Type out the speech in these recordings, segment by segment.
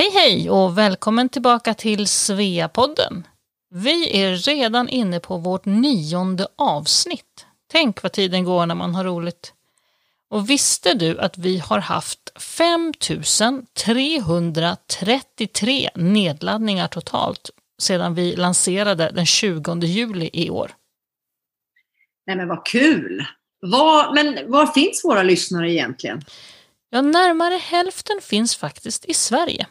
Hej hej och välkommen tillbaka till Sveapodden. Vi är redan inne på vårt nionde avsnitt. Tänk vad tiden går när man har roligt. Och visste du att vi har haft 5333 nedladdningar totalt sedan vi lanserade den 20 juli i år? Nej men vad kul! Var, men var finns våra lyssnare egentligen? Ja, närmare hälften finns faktiskt i Sverige.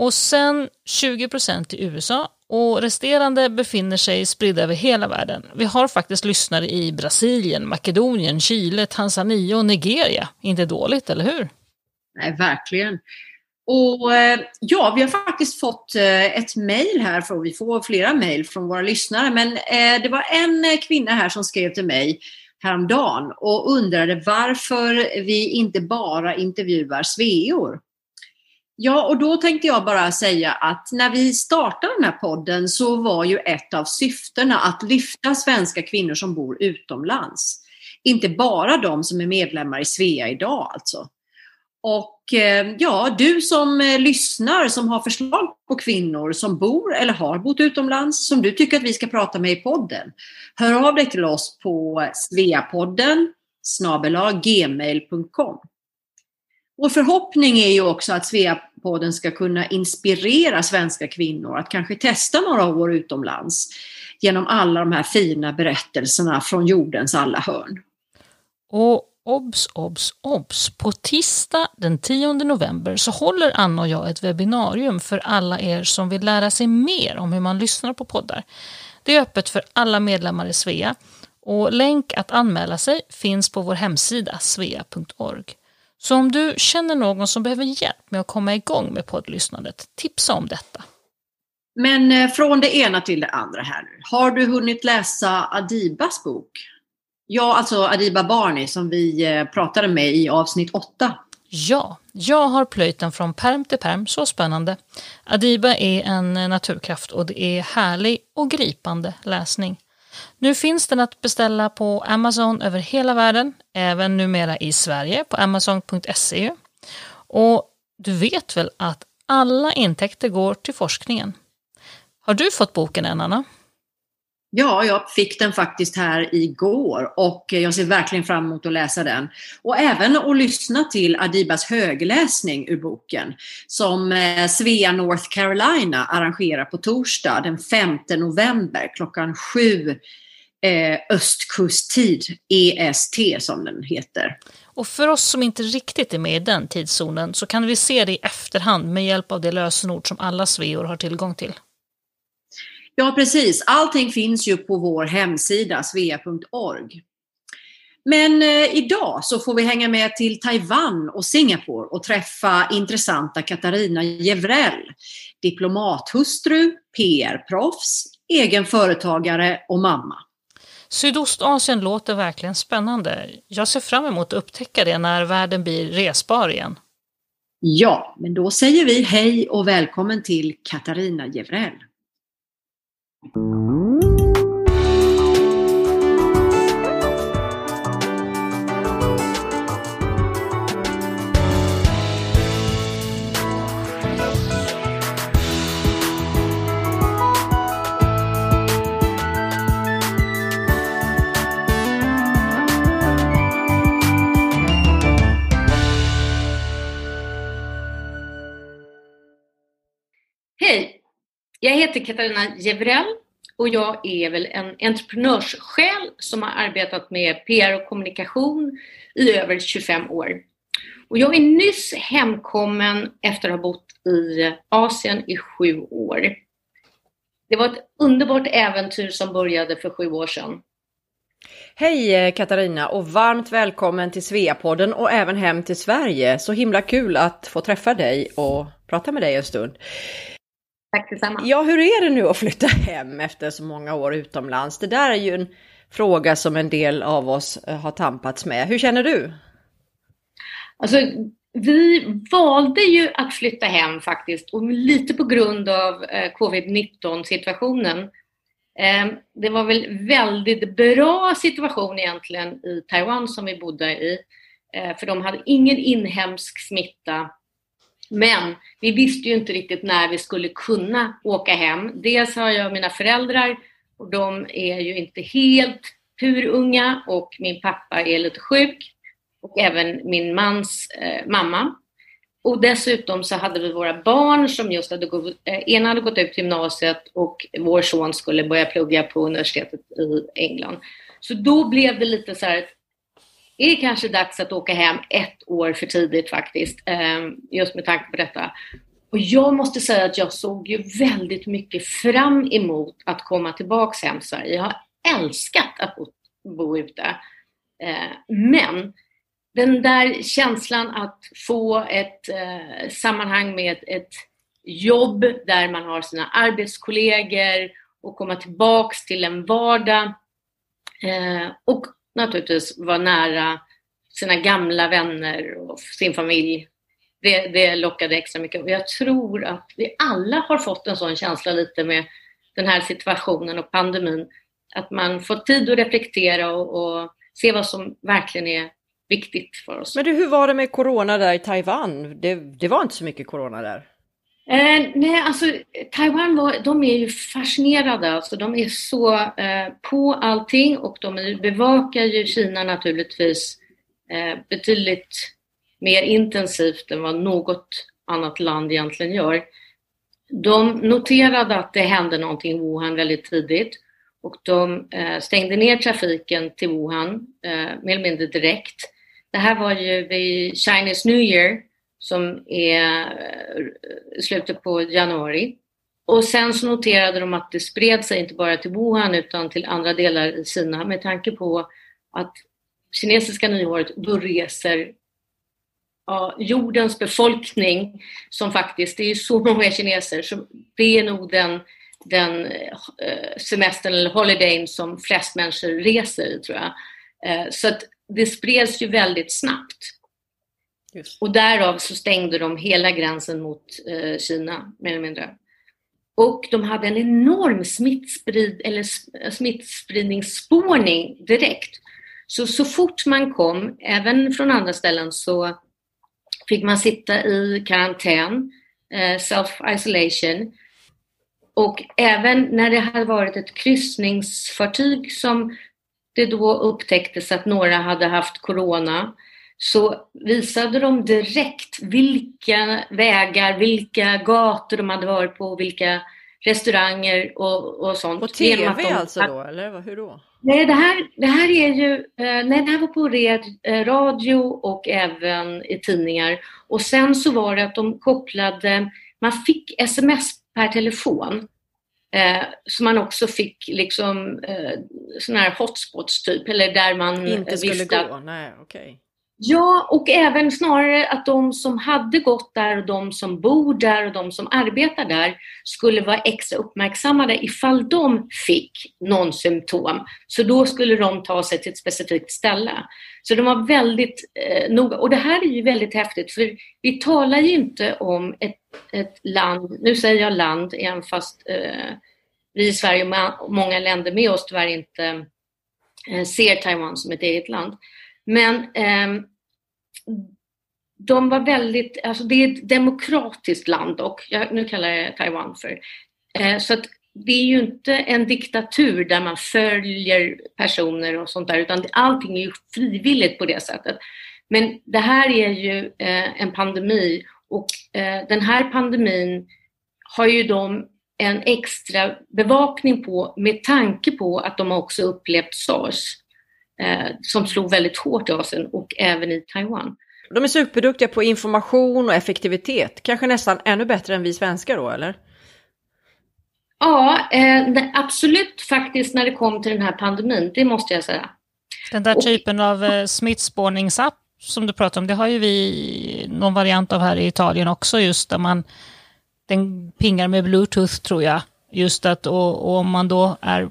Och sen 20 procent i USA och resterande befinner sig spridda över hela världen. Vi har faktiskt lyssnare i Brasilien, Makedonien, Chile, Tanzania och Nigeria. Inte dåligt, eller hur? Nej, verkligen. Och eh, ja, vi har faktiskt fått eh, ett mejl här, för vi får flera mejl från våra lyssnare, men eh, det var en kvinna här som skrev till mig häromdagen och undrade varför vi inte bara intervjuar sveor. Ja, och då tänkte jag bara säga att när vi startade den här podden så var ju ett av syftena att lyfta svenska kvinnor som bor utomlands. Inte bara de som är medlemmar i Svea idag alltså. Och eh, ja, du som eh, lyssnar som har förslag på kvinnor som bor eller har bott utomlands som du tycker att vi ska prata med i podden. Hör av dig till oss på sveapodden gmail.com. Vår förhoppning är ju också att podden ska kunna inspirera svenska kvinnor att kanske testa några år utomlands genom alla de här fina berättelserna från jordens alla hörn. Och obs, obs, obs! På tisdag den 10 november så håller Anna och jag ett webbinarium för alla er som vill lära sig mer om hur man lyssnar på poddar. Det är öppet för alla medlemmar i Svea och länk att anmäla sig finns på vår hemsida svea.org. Så om du känner någon som behöver hjälp med att komma igång med poddlyssnandet, tipsa om detta. Men eh, från det ena till det andra här nu. Har du hunnit läsa Adibas bok? Ja, alltså Adiba Barney som vi eh, pratade med i avsnitt 8. Ja, jag har plöjt den från perm till perm, så spännande. Adiba är en naturkraft och det är härlig och gripande läsning. Nu finns den att beställa på Amazon över hela världen, även numera i Sverige på amazon.se. Och du vet väl att alla intäkter går till forskningen? Har du fått boken än, Anna? Ja, jag fick den faktiskt här igår och jag ser verkligen fram emot att läsa den. Och även att lyssna till Adibas högläsning ur boken som eh, Svea North Carolina arrangerar på torsdag den 5 november klockan 7 eh, östkusttid, EST som den heter. Och för oss som inte riktigt är med i den tidszonen så kan vi se det i efterhand med hjälp av det lösenord som alla sveor har tillgång till. Ja, precis. Allting finns ju på vår hemsida svea.org. Men eh, idag så får vi hänga med till Taiwan och Singapore och träffa intressanta Katarina Jevrell, diplomathustru, PR-proffs, egen företagare och mamma. Sydostasien låter verkligen spännande. Jag ser fram emot att upptäcka det när världen blir resbar igen. Ja, men då säger vi hej och välkommen till Katarina Jevrell. Mm-hmm. Jag heter Katarina Jevrell och jag är väl en entreprenörssjäl som har arbetat med PR och kommunikation i över 25 år. Och jag är nyss hemkommen efter att ha bott i Asien i sju år. Det var ett underbart äventyr som började för sju år sedan. Hej eh, Katarina och varmt välkommen till Sveapodden och även hem till Sverige. Så himla kul att få träffa dig och prata med dig en stund. Tack detsamma. Ja, hur är det nu att flytta hem efter så många år utomlands? Det där är ju en fråga som en del av oss eh, har tampats med. Hur känner du? Alltså, vi valde ju att flytta hem faktiskt och lite på grund av eh, covid-19 situationen. Eh, det var väl väldigt bra situation egentligen i Taiwan som vi bodde i. För de hade ingen inhemsk smitta men vi visste ju inte riktigt när vi skulle kunna åka hem. Dels har jag mina föräldrar och de är ju inte helt purunga och min pappa är lite sjuk och även min mans eh, mamma. Och dessutom så hade vi våra barn som just hade gått, eh, ena hade gått ut gymnasiet och vår son skulle börja plugga på universitetet i England. Så då blev det lite så här, är kanske dags att åka hem ett år för tidigt faktiskt, ehm, just med tanke på detta. Och jag måste säga att jag såg ju väldigt mycket fram emot att komma tillbaks hem till Sverige. Jag har älskat att bo, bo ute. Ehm, men den där känslan att få ett eh, sammanhang med ett, jobb där man har sina arbetskollegor och komma tillbaks till en vardag eh, och naturligtvis vara nära sina gamla vänner och sin familj. Det, det lockade extra mycket. Och jag tror att vi alla har fått en sån känsla lite med den här situationen och pandemin. Att man får tid att reflektera och, och se vad som verkligen är viktigt för oss. Men du, hur var det med corona där i Taiwan? Det, det var inte så mycket corona där? Eh, nej, alltså Taiwan var, de är ju fascinerade, alltså, de är så eh, på allting och de bevakar ju Kina naturligtvis eh, betydligt mer intensivt än vad något annat land egentligen gör. De noterade att det hände någonting i Wuhan väldigt tidigt och de eh, stängde ner trafiken till Wuhan eh, mer eller mindre direkt. Det här var ju vid Chinese New Year som är eh, slutet på januari. Och sen så noterade de att det spred sig inte bara till Wuhan utan till andra delar i Kina med tanke på att kinesiska nyåret då reser ja, jordens befolkning som faktiskt, det är så många kineser, så det är nog den, den eh, semestern eller holidayn som flest människor reser i tror jag. Eh, så att det spreds ju väldigt snabbt. Just. Och därav så stängde de hela gränsen mot eh, Kina, mer eller mindre. Och de hade en enorm smittsprid, eller smittspridningsspårning direkt. Så, så fort man kom, även från andra ställen, så fick man sitta i karantän, eh, self-isolation. Och även när det hade varit ett kryssningsfartyg som det då upptäcktes att några hade haft corona så visade de direkt vilka vägar, vilka gator de hade varit på, vilka restauranger och, och sånt. På TV alltså då, eller hur då? Nej, det här, det här är ju, eh, nej, det här var på red, eh, radio och även i tidningar. Och sen så var det att de kopplade, man fick sms per telefon Eh, så man också fick liksom eh, sådana här hotspots typ, eller där man Inte skulle visste gå? Nej, okay. Ja, och även snarare att de som hade gått där och de som bor där och de som arbetar där skulle vara extra uppmärksammade ifall de fick någon symptom. Så då skulle de ta sig till ett specifikt ställe. Så de var väldigt eh, noga. Och det här är ju väldigt häftigt för vi talar ju inte om ett, ett land, nu säger jag land, även fast eh, vi i Sverige och många länder med oss tyvärr inte eh, ser Taiwan som ett eget land. Men eh, de var väldigt, alltså det är ett demokratiskt land och jag, nu kallar jag Taiwan för. Eh, så att det är ju inte en diktatur där man följer personer och sånt där utan allting är ju frivilligt på det sättet. Men det här är ju eh, en pandemi och eh, den här pandemin har ju de en extra bevakning på med tanke på att de också upplevt sars eh, som slog väldigt hårt i Asien och även i Taiwan. De är superduktiga på information och effektivitet, kanske nästan ännu bättre än vi svenskar då, eller? Ja, eh, absolut faktiskt när det kom till den här pandemin, det måste jag säga. Den där och, typen av eh, smittspårningsapp som du pratar om, det har ju vi någon variant av här i Italien också, just där man den pingar med bluetooth tror jag. Just att och, och om man då är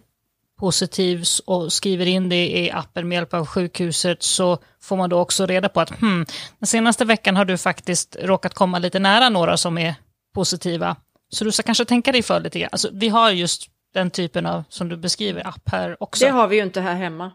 positiv och skriver in det i appen med hjälp av sjukhuset så får man då också reda på att hmm, den senaste veckan har du faktiskt råkat komma lite nära några som är positiva. Så du ska kanske tänka dig för lite grann. Alltså, vi har just den typen av, som du beskriver, app här också. Det har vi ju inte här hemma.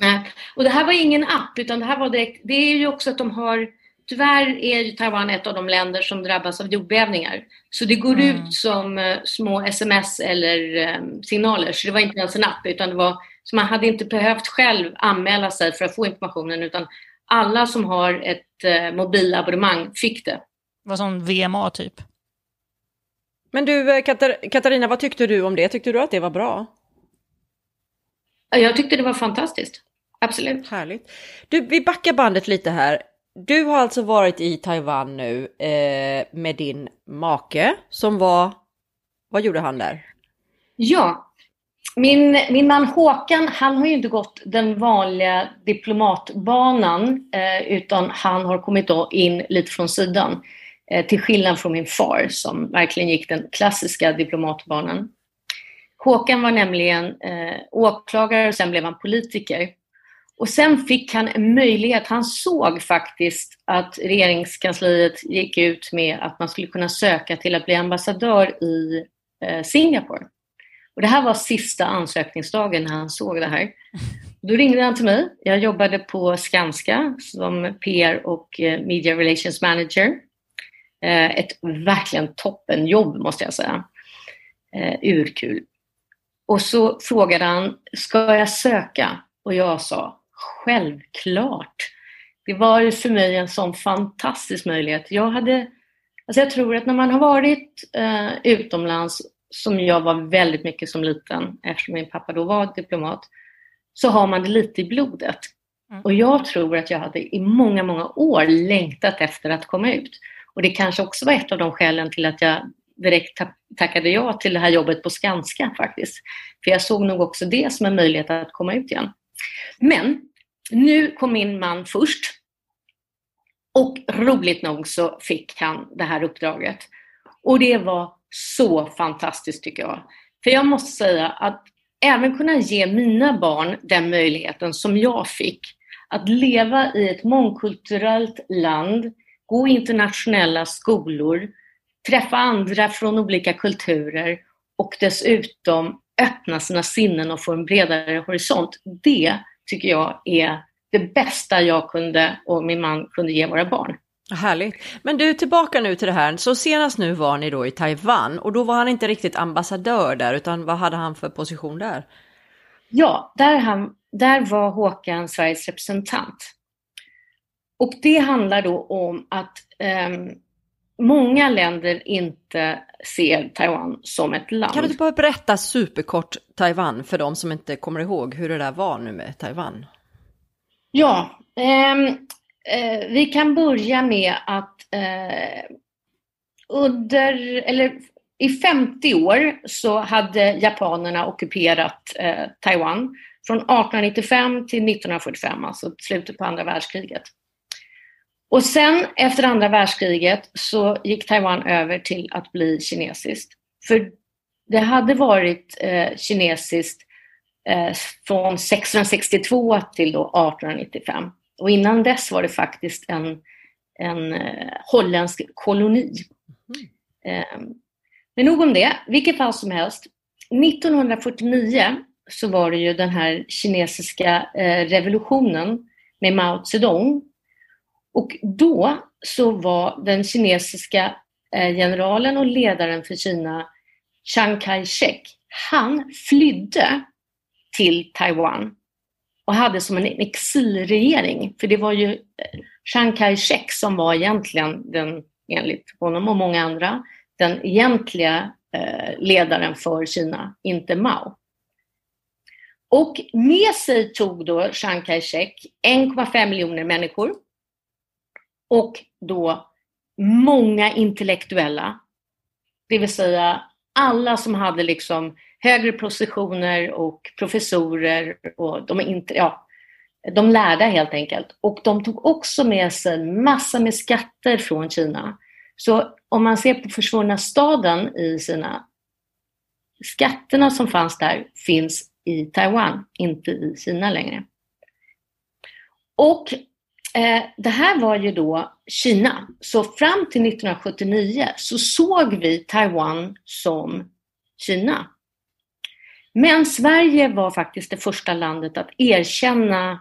Nej, och det här var ingen app utan det här var direkt, det är ju också att de har tyvärr är ju Taiwan ett av de länder som drabbas av jordbävningar. Så det går Mm. ut som eh, små sms eller eh, signaler. Så det var inte ens en app utan det var så man hade inte behövt själv anmäla sig för att få informationen utan alla som har ett eh, mobilabonnemang fick det. Det var som VMA typ. Men du Katar Katarina, vad tyckte du om det? Tyckte du att det var bra? Ja, Jag tyckte det var fantastiskt. Absolut. Härligt. Du, vi backar bandet lite här. Du har alltså varit i Taiwan nu eh, med din make som var, vad gjorde han där? Ja, min, min man Håkan, han har ju inte gått den vanliga diplomatbanan eh, utan han har kommit då in lite från sidan. Eh, till skillnad från min far som verkligen gick den klassiska diplomatbanan. Håkan var nämligen eh, åklagare och sen blev han politiker. Och sen fick han en möjlighet, han såg faktiskt att regeringskansliet gick ut med att man skulle kunna söka till att bli ambassadör i eh, Singapore. Och det här var sista ansökningsdagen när han såg det här. Då ringde han till mig. Jag jobbade på Skanska som PR och eh, Media Relations Manager. Eh, Ett verkligen toppenjobb måste jag säga. Eh, urkul. Och så frågade han, ska jag söka? Och jag sa, självklart. Det var för mig en sån fantastisk möjlighet. Jag hade, alltså jag tror att när man har varit eh, utomlands som jag var väldigt mycket som liten, eftersom min pappa då var diplomat, så har man det lite i blodet. Mm. Och jag tror att jag hade i många, många år längtat efter att komma ut. Och det kanske också var ett av de skälen till att jag direkt ta- tackade ja till det här jobbet på Skanska faktiskt. För jag såg nog också det som en möjlighet att komma ut igen. Men nu kom min man först. Och roligt nog så fick han det här uppdraget. Och det var så fantastiskt tycker jag. För jag måste säga att även kunna ge mina barn den möjligheten som jag fick. Att leva i ett mångkulturellt land, gå i internationella skolor, träffa andra från olika kulturer och dessutom öppna sina sinnen och få en bredare horisont. Det tycker jag är det bästa jag kunde och min man kunde ge våra barn. Härligt. Men du, tillbaka nu till det här. Så senast nu var ni då i Taiwan och då var han inte riktigt ambassadör där, utan vad hade han för position där? Ja, där, han, där var Håkan Sveriges representant. Och det handlar då om att ehm, många länder inte ser Taiwan som ett land. Kan du inte bara berätta superkort Taiwan för de som inte kommer ihåg hur det där var nu med Taiwan? Ja, ehm, eh, vi kan börja med att eh, under, eller i 50 år så hade japanerna ockuperat eh, Taiwan från 1895 till 1945, alltså slutet på andra världskriget. Och sen efter andra världskriget så gick Taiwan över till att bli kinesiskt. För det hade varit eh, kinesiskt eh, från 1662 till då 1895. Och innan dess var det faktiskt en, en eh, holländsk koloni. Eh, men nog om det. Vilket fall som helst. 1949 så var det ju den här kinesiska eh, revolutionen med Mao Zedong. Och då så var den kinesiska eh, generalen och ledaren för Kina, Chiang Kai-shek, han flydde till Taiwan och hade som en exilregering. För det var ju eh, Chiang Kai-shek som var egentligen den, enligt honom och många andra, den egentliga eh, ledaren för Kina, inte Mao. Och med sig tog då Chiang Kai-shek 1,5 miljoner människor och då många intellektuella, det vill säga alla som hade liksom högre positioner och professorer och de, inte, ja, de lärda helt enkelt. Och de tog också med sig massa med skatter från Kina. Så om man ser på försvunna staden i Kina, skatterna som fanns där finns i Taiwan, inte i Kina längre. Och Eh, det här var ju då Kina. Så fram till 1979 så såg vi Taiwan som Kina. Men Sverige var faktiskt det första landet att erkänna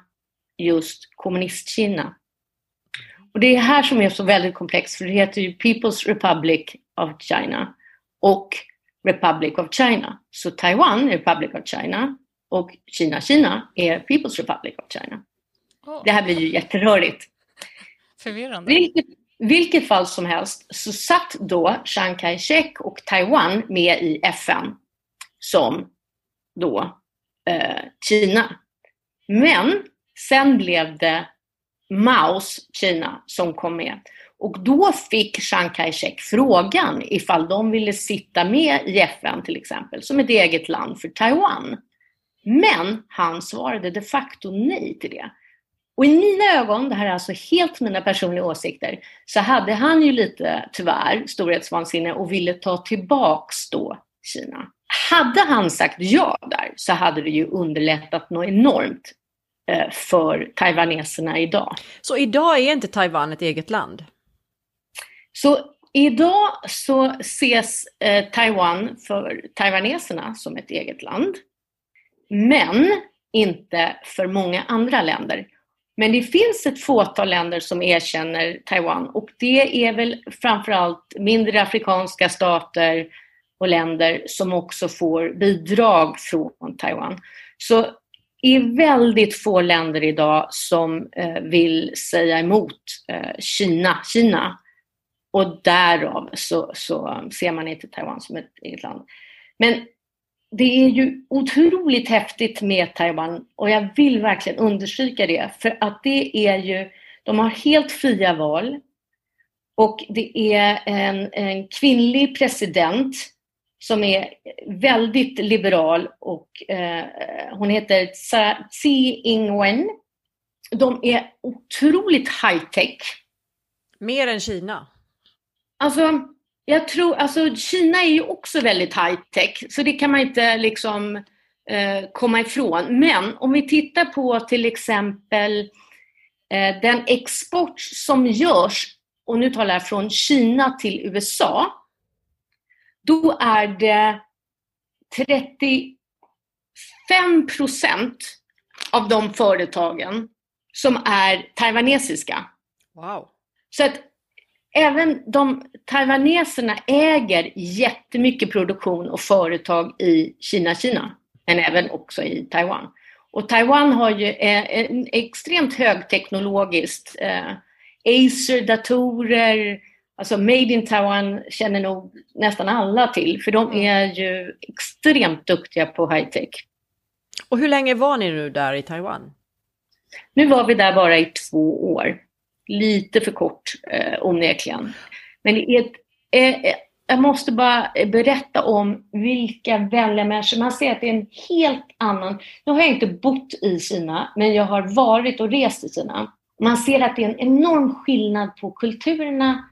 just kommunistkina. Och det är här som är så väldigt komplext, för det heter ju People's Republic of China och Republic of China. Så Taiwan är Republic of China och Kina, Kina är People's Republic of China. Oh. Det här blir ju jätterörigt. Förvirrande. Vilket, vilket fall som helst så satt då Chiang Kai-shek och Taiwan med i FN som då eh, Kina. Men sen blev det Maos Kina som kom med. Och då fick Chiang Kai-shek frågan ifall de ville sitta med i FN till exempel, som ett eget land för Taiwan. Men han svarade de facto nej till det. Och i mina ögon, det här är alltså helt mina personliga åsikter, så hade han ju lite, tyvärr, storhetsvansinne och ville ta tillbaks då Kina. Hade han sagt ja där så hade det ju underlättat något enormt eh, för taiwaneserna idag. Så idag är inte Taiwan ett eget land? Så idag så ses eh, Taiwan för taiwaneserna som ett eget land. Men inte för många andra länder. Men det finns ett fåtal länder som erkänner Taiwan och det är väl framförallt mindre afrikanska stater och länder som också får bidrag från Taiwan. Så det är väldigt få länder idag som eh, vill säga emot eh, Kina, Kina. Och därav så, så ser man inte Taiwan som ett eget land. Men det är ju otroligt häftigt med Taiwan och jag vill verkligen understryka det för att det är ju, de har helt fria val och det är en, en kvinnlig president som är väldigt liberal och eh, hon heter Tsai Ing-wen. De är otroligt high-tech. Mer än Kina? Alltså, jag tror, alltså Kina är ju också väldigt high-tech, så det kan man inte liksom eh, komma ifrån. Men om vi tittar på till exempel eh, den export som görs, och nu talar jag från Kina till USA, då är det 35 procent av de företagen som är taiwanesiska. Wow. Så att även de taiwaneserna äger jättemycket produktion och företag i Kina, Kina, men även också i Taiwan. Och Taiwan har ju en extremt högteknologiskt, eh, Acer-datorer, alltså Made in Taiwan känner nog nästan alla till, för de är ju extremt duktiga på high-tech. Och hur länge var ni nu där i Taiwan? Nu var vi där bara i två år lite för kort eh, onekligen. Men det är ett, eh, eh jag måste bara berätta om vilka vänliga människor. Man ser att det är en helt annan... Nu har jag inte bott i Kina, men jag har varit och rest i Kina. Man ser att det är en enorm skillnad på kulturerna.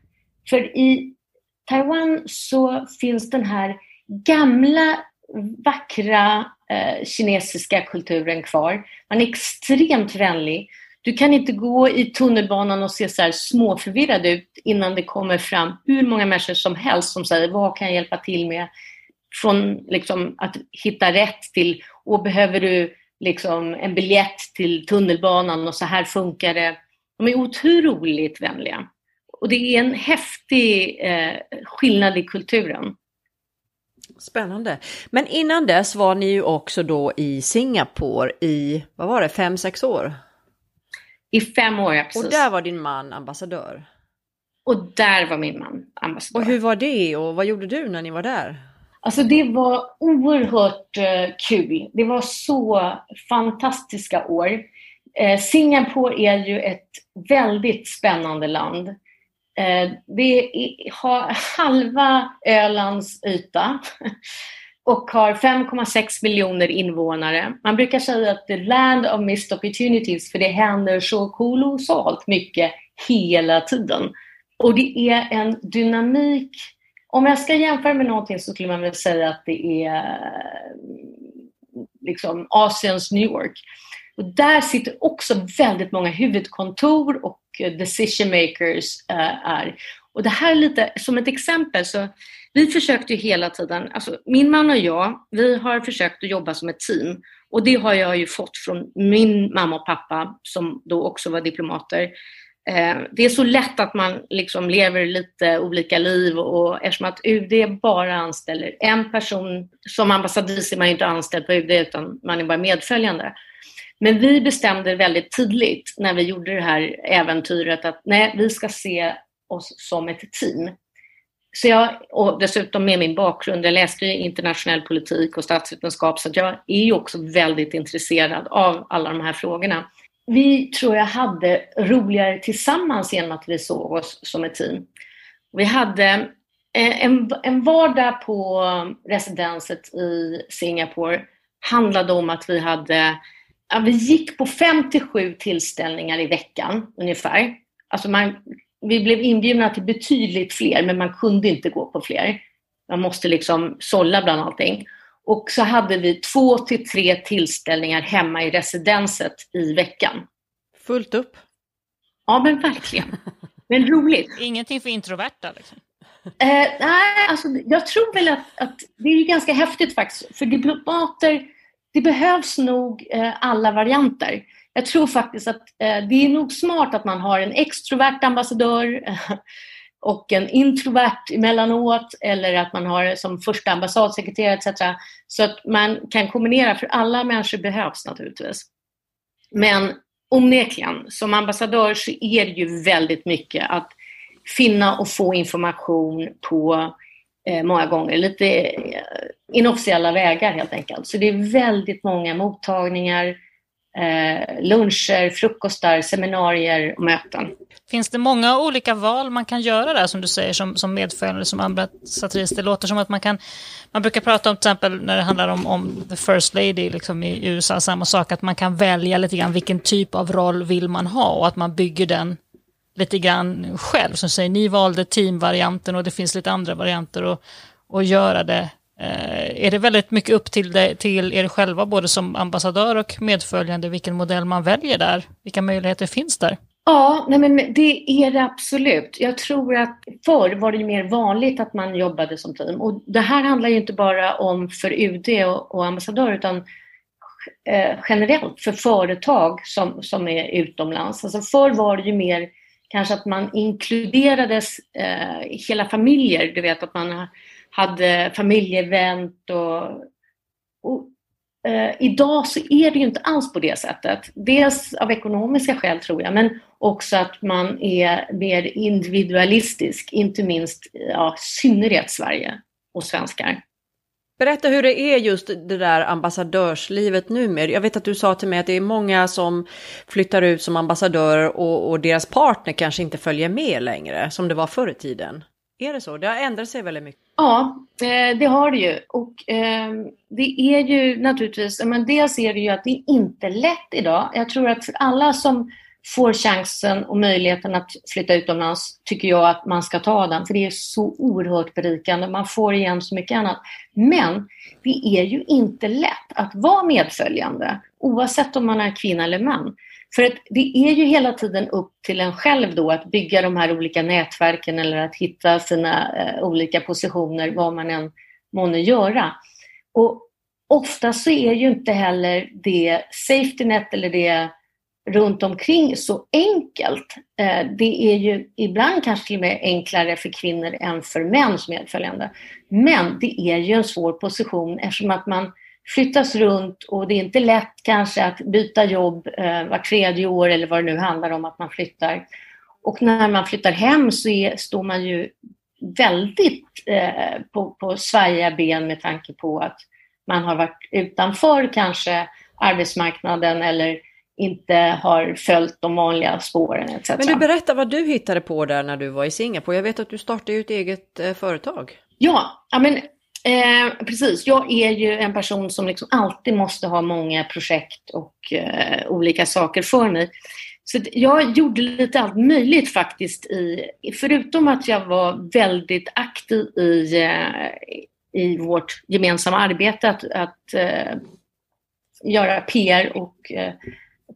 För i Taiwan så finns den här gamla vackra eh, kinesiska kulturen kvar. Man är extremt vänlig. Du kan inte gå i tunnelbanan och se så här småförvirrad ut innan det kommer fram hur många människor som helst som säger vad kan jag hjälpa till med? Från liksom att hitta rätt till, och behöver du liksom en biljett till tunnelbanan och så här funkar det. De är otroligt vänliga. Och det är en häftig eh, skillnad i kulturen. Spännande. Men innan dess var ni ju också då i Singapore i, vad var det, fem, sex år? I fem år, ja precis. Och där var din man ambassadör? Och där var min man ambassadör. Och hur var det och vad gjorde du när ni var där? Alltså det var oerhört uh, kul. Det var så fantastiska år. Uh, Singapore är ju ett väldigt spännande land. Uh, det har halva Ölands yta. och har 5,6 miljoner invånare. Man brukar säga att the land of missed opportunities för det händer så kolossalt mycket hela tiden. Och det är en dynamik. Om jag ska jämföra med någonting så skulle man väl säga att det är liksom Asiens New York. Och där sitter också väldigt många huvudkontor och decision makers eh, är. Och det här är lite som ett exempel så vi försökte ju hela tiden, alltså min man och jag, vi har försökt att jobba som ett team. Och det har jag ju fått från min mamma och pappa som då också var diplomater. Eh, det är så lätt att man liksom lever lite olika liv och eftersom att UD bara anställer en person, som ambassadris är man ju inte anställd på UD utan man är bara medföljande. Men vi bestämde väldigt tidigt när vi gjorde det här äventyret att nej, vi ska se oss som ett team. Så jag, och dessutom med min bakgrund, jag läste internationell politik och statsvetenskap så jag är ju också väldigt intresserad av alla de här frågorna. Vi tror jag hade roligare tillsammans genom att vi såg oss som ett team. Vi hade eh, en, en vardag på residenset i Singapore handlade om att vi hade vi gick på fem till sju tillställningar i veckan ungefär. Alltså man, vi blev inbjudna till betydligt fler, men man kunde inte gå på fler. Man måste liksom sålla bland allting. Och så hade vi två till tre tillställningar hemma i residenset i veckan. Fullt upp. Ja, men verkligen. Men roligt. Ingenting för introverta liksom? Eh, nej, alltså, jag tror väl att, att, det är ganska häftigt faktiskt. För diplomater, det behövs nog eh, alla varianter. Jag tror faktiskt att eh, det är nog smart att man har en extrovert ambassadör eh, och en introvert emellanåt eller att man har som första ambassadsekreterare etc. Så att man kan kombinera, för alla människor behövs naturligtvis. Men onekligen, som ambassadör så är det ju väldigt mycket att finna och få information på eh, många gånger lite eh, inofficiella vägar helt enkelt. Så det är väldigt många mottagningar, eh, luncher, frukostar, seminarier och möten. Finns det många olika val man kan göra där som du säger som, som medföljande, som ambassadris? Det låter som att man kan, man brukar prata om till exempel när det handlar om, om the first lady liksom i USA, samma sak, att man kan välja lite grann vilken typ av roll vill man ha och att man bygger den lite grann själv. Som säger, ni valde teamvarianten och det finns lite andra varianter och, och göra det Eh, är det väldigt mycket upp till, det, till er själva, både som ambassadör och medföljande, vilken modell man väljer där? Vilka möjligheter finns där? Ja, nej men det är det absolut. Jag tror att förr var det mer vanligt att man jobbade som team. Och det här handlar ju inte bara om för UD och, och ambassadör utan eh, generellt för företag som, som är utomlands. Alltså förr var det ju mer kanske att man inkluderades eh, hela familjer. Du vet att man hade familjeevent och, och eh, idag så är det ju inte alls på det sättet. Dels av ekonomiska skäl tror jag, men också att man är mer individualistisk, inte minst ja, i synnerhet Sverige och svenskar. Berätta hur det är just det där ambassadörslivet numera. Jag vet att du sa till mig att det är många som flyttar ut som ambassadör och, och deras partner kanske inte följer med längre, som det var förr i tiden. Är det så? Det har ändrat sig väldigt mycket. Ja, eh, det har det ju. Och eh, det är ju naturligtvis, men dels är det ju att det är inte lätt idag. Jag tror att för alla som får chansen och möjligheten att flytta utomlands tycker jag att man ska ta den, för det är så oerhört berikande. Man får igen så mycket annat. Men det är ju inte lätt att vara medföljande, oavsett om man är kvinna eller man. För att det är ju hela tiden upp till en själv då att bygga de här olika nätverken eller att hitta sina eh, olika positioner, vad man än månne göra. Och ofta så är ju inte heller det safety net eller det runt omkring så enkelt. Eh, det är ju ibland kanske till och med enklare för kvinnor än för män som medföljande. Men det är ju en svår position eftersom att man flyttas runt och det är inte lätt kanske att byta jobb eh, var tredje år eller vad det nu handlar om att man flyttar. Och när man flyttar hem så är, står man ju väldigt eh, på, på svajiga ben med tanke på att man har varit utanför kanske arbetsmarknaden eller inte har följt de vanliga spåren etc. Men du berättar vad du hittade på där när du var i Singapore. Jag vet att du startade ett eget eh, företag. Ja men Eh, precis, jag är ju en person som liksom alltid måste ha många projekt och eh, olika saker för mig. Så jag gjorde lite allt möjligt faktiskt. I, förutom att jag var väldigt aktiv i, eh, i vårt gemensamma arbete att, att eh, göra PR och eh,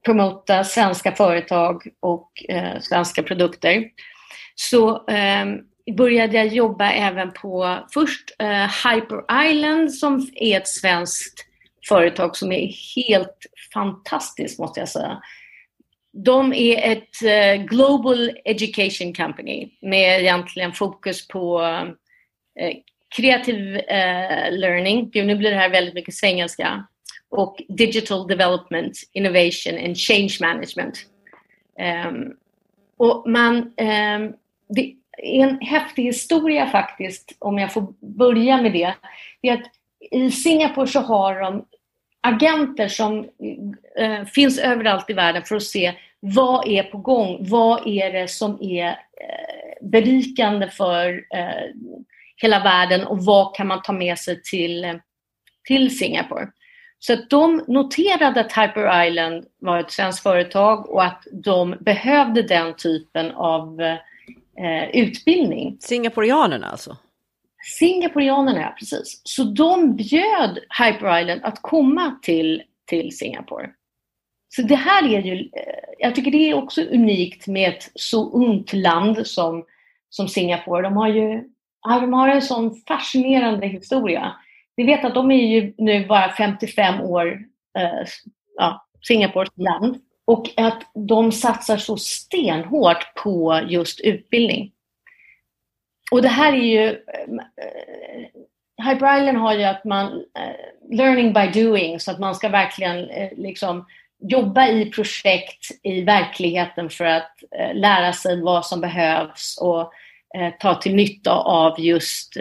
promota svenska företag och eh, svenska produkter. Så ehm, började jag jobba även på först eh, Hyper Island som är ett svenskt företag som är helt fantastiskt måste jag säga. de är ett eh, Global Education Company med egentligen fokus på uh, kreativ eh, learning. Nu blir det här väldigt mycket svengelska. Och Digital Development, Innovation and Change Management. Um, och man, um, det en häftig historia faktiskt, om jag får börja med det. det är att I Singapore så har de agenter som eh, finns överallt i världen för att se vad är på gång? Vad är det som är eh, berikande för eh, hela världen och vad kan man ta med sig till, till Singapore? Så att de noterade att Hyper Island var ett svenskt företag och att de behövde den typen av eh, eh, utbildning. Singaporianerna alltså? Singaporianerna, ja precis. Så de bjöd Hyper Island att komma till, till Singapore. Så det här är ju, eh, jag tycker det är också unikt med ett så ungt land som, som Singapore. De har ju de har en sån fascinerande historia. Vi vet att de är ju nu bara 55 år, eh, ja, Singapores land. Och att de satsar så stenhårt på just utbildning. Och det här är ju... Eh, Hyper Island har ju att man... Eh, learning by doing, så att man ska verkligen eh, liksom jobba i projekt i verkligheten för att lära sig vad som behövs och ta till nytta av just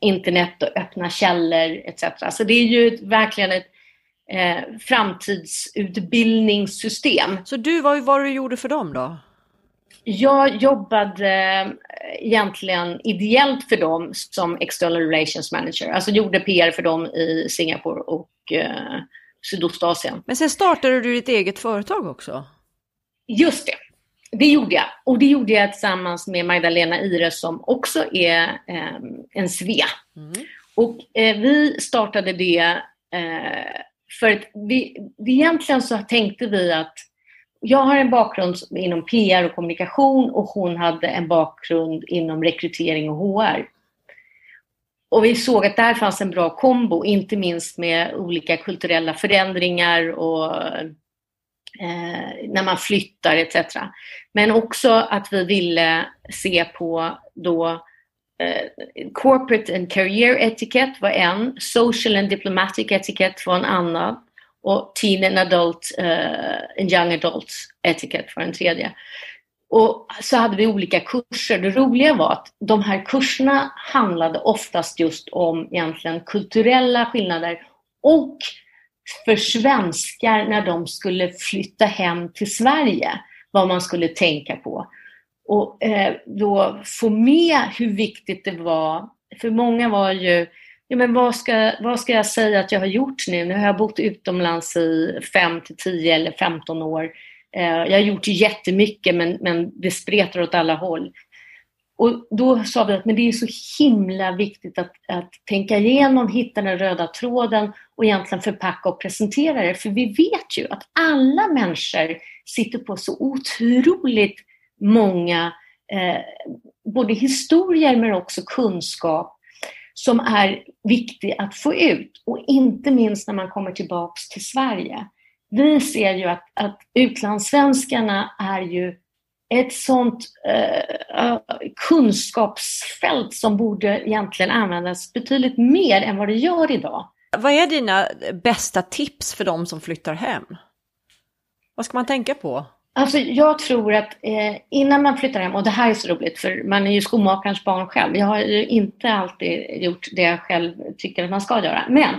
internet och öppna källor etc. Så det är ju verkligen ett eh, framtidsutbildningssystem. Så du, vad var du gjorde för dem då? Jag jobbade eh, egentligen ideellt för dem som External Relations Manager. Alltså gjorde PR för dem i Singapore och eh, Sydostasien. Men sen startade du ditt eget företag också? Just det. Det gjorde jag. Och det gjorde jag tillsammans med Magdalena Ire som också är eh, en SVE. Mm. Och eh, vi startade det eh, för att vi, egentligen så tänkte vi att jag har en bakgrund inom PR och kommunikation och hon hade en bakgrund inom rekrytering och HR. Och vi såg att där fanns en bra kombo, inte minst med olika kulturella förändringar och eh, när man flyttar etc. Men också att vi ville se på då eh, Eh, corporate and career etiquette var en, social and diplomatic etiquette var en annan och teen and adult uh, and young adult etiquette var en tredje. Och så hade vi olika kurser. Det roliga var att de här kurserna handlade oftast just om egentligen kulturella skillnader och för svenskar när de skulle flytta hem till Sverige, vad man skulle tänka på. Och eh, då få med hur viktigt det var, för många var ju, ja men vad ska, vad ska jag säga att jag har gjort nu? Nu har jag bott utomlands i 5 till 10 eller 15 år. Eh, jag har gjort jättemycket men, men det spretar åt alla håll. Och då sa vi att men det är så himla viktigt att, att tänka igenom, hitta den röda tråden och egentligen förpacka och presentera det. För vi vet ju att alla människor sitter på så otroligt många eh, både historier men också kunskap som är viktig att få ut. Och inte minst när man kommer tillbaks till Sverige. Vi ser ju att, att utlandssvenskarna är ju ett sånt eh, eh kunskapsfält som borde egentligen användas betydligt mer än vad det gör idag. Vad är dina bästa tips för de som flyttar hem? Vad ska man tänka på? Alltså jag tror att eh, innan man flyttar hem, och det här är så roligt för man är ju skomakarens barn själv. Jag har ju inte alltid gjort det jag själv tycker att man ska göra. Men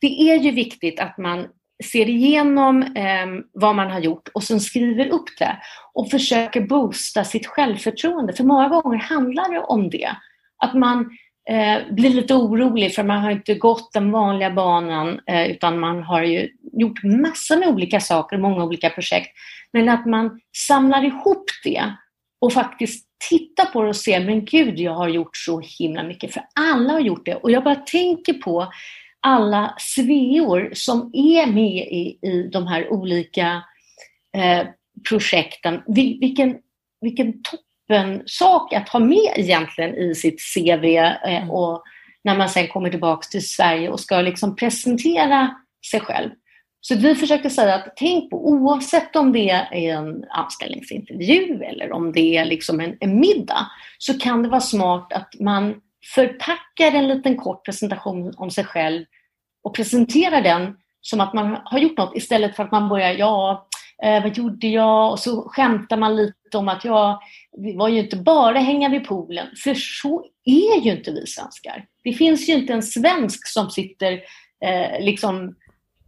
det är ju viktigt att man ser igenom eh, vad man har gjort och sen skriver upp det och försöker boosta sitt självförtroende. För många gånger handlar det om det. Att man eh, blir lite orolig för man har inte gått den vanliga banan eh, utan man har ju gjort massor med olika saker, många olika projekt. Men att man samlar ihop det och faktiskt tittar på det och ser, men gud, jag har gjort så himla mycket, för alla har gjort det. Och jag bara tänker på alla sveor som är med i, i de här olika eh, projekten. Vil, vilken, vilken toppen sak att ha med egentligen i sitt CV eh, mm. och när man sen kommer tillbaks till Sverige och ska liksom presentera sig själv. Så vi försökte säga att tänk på, oavsett om det är en anställningsintervju eller om det är liksom en, en middag, så kan det vara smart att man förpackar en liten kort presentation om sig själv och presenterar den som att man har gjort något istället för att man börjar, ja, eh, vad gjorde jag? Och så skämtar man lite om att jag var ju inte bara hänga vid poolen, för så är ju inte vi svenskar. Det finns ju inte en svensk som sitter eh, liksom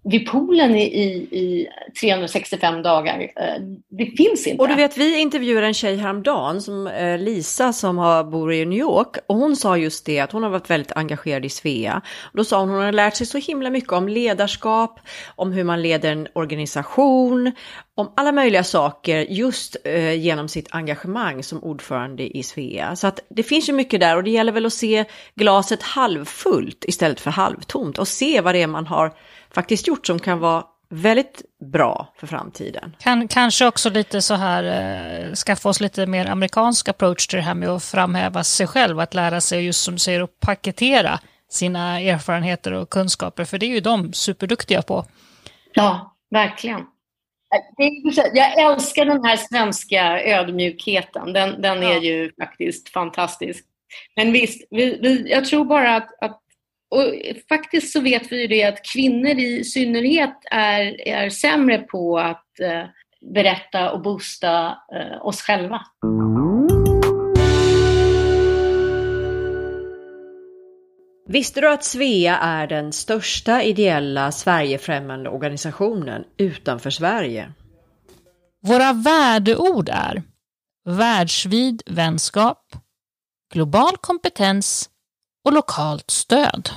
vid poolen i, i, i 365 dagar. Eh, det finns inte. Och du vet, vi intervjuade en tjej häromdagen, som eh, Lisa som har, bor i New York. Och hon sa just det, att hon har varit väldigt engagerad i Svea. Och då sa hon, hon har lärt sig så himla mycket om ledarskap, om hur man leder en organisation, om alla möjliga saker just eh, genom sitt engagemang som ordförande i Svea. Så att det finns ju mycket där och det gäller väl att se glaset halvfullt istället för halvtomt och se vad det är man har faktiskt gjort som kan vara väldigt bra för framtiden. Kan, kanske också lite så här, eh, skaffa oss lite mer amerikansk approach till det här med att framhäva sig själv, att lära sig just som du säger att paketera sina erfarenheter och kunskaper, för det är ju de superduktiga på. Ja, verkligen. Jag älskar den här svenska ödmjukheten. Den, den är ju faktiskt fantastisk. Men visst, vi, vi, jag tror bara att, att och faktiskt så vet vi ju det att kvinnor i synnerhet är, är sämre på att eh, berätta och boosta eh, oss själva. Visste du att Svea är den största ideella Sverigefrämmande organisationen utanför Sverige? Våra värdeord är världsvid vänskap, global kompetens och lokalt stöd.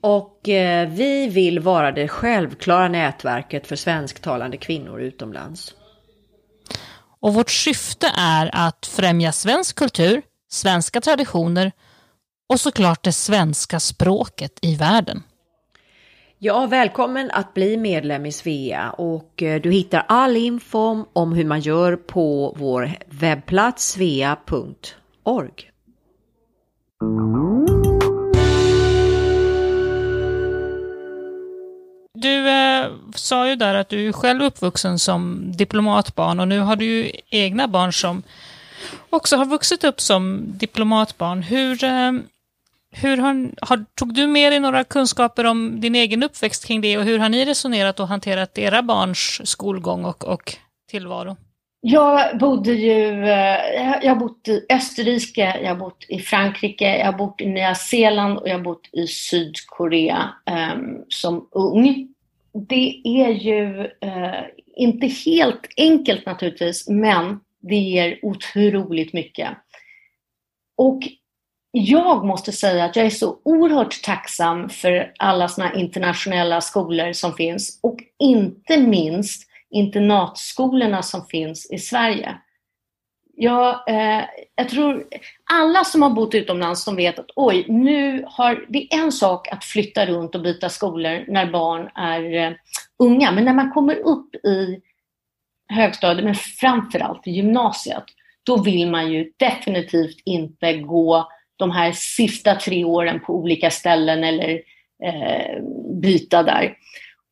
Och eh, vi vill vara det självklara nätverket för svensktalande kvinnor utomlands. Och vårt syfte är att främja svensk kultur, svenska traditioner och såklart det svenska språket i världen. Ja, välkommen att bli medlem i Svea och eh, du hittar all info om hur man gör på vår webbplats svea.org. Du eh, sa ju där att du är själv uppvuxen som diplomatbarn och nu har du ju egna barn som också har vuxit upp som diplomatbarn. Hur, eh, hur har, har, tog du med dig några kunskaper om din egen uppväxt kring det och hur har ni resonerat och hanterat era barns skolgång och, och tillvaro? Jag bodde ju, eh, jag har bott i Österrike, jag har bott i Frankrike, jag har bott i Nya Zeeland och jag har bott i Sydkorea um, som ung. Det är ju uh, inte helt enkelt naturligtvis, men det ger otroligt mycket. Och jag måste säga att jag är så oerhört tacksam för alla sådana internationella skolor som finns och inte minst internatskolorna som finns i Sverige. Jag, eh, jag tror alla som har bott utomlands som vet att oj, nu har det är en sak att flytta runt och byta skolor när barn är eh, unga, men när man kommer upp i högstadiet, men framförallt i gymnasiet, då vill man ju definitivt inte gå de här sista tre åren på olika ställen eller eh, byta där.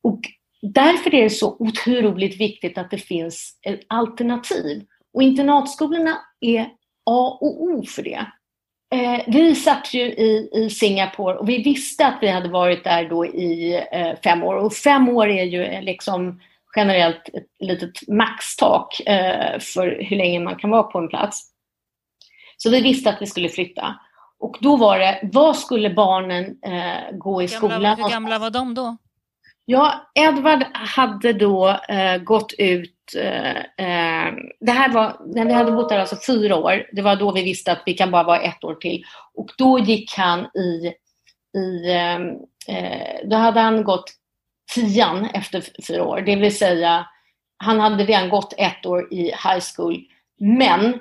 Och därför är det så otroligt viktigt att det finns ett alternativ. Och internatskolorna är A och O för det. Eh, vi satt ju i, i Singapore och vi visste att vi hade varit där då i eh, fem år. Och fem år är ju liksom generellt ett litet maxtak eh, för hur länge man kan vara på en plats. Så vi visste att vi skulle flytta. Och då var det, vad skulle barnen eh, gå i skolan? Hur gamla var de då? Ja, Edvard hade då eh, gått ut, eh, eh, det här var, när vi hade bott där alltså fyra år, det var då vi visste att vi kan bara vara ett år till. Och då gick han i, i ehm, eh, då hade han gått tian efter fyra år, det vill säga han hade redan gått ett år i high school, men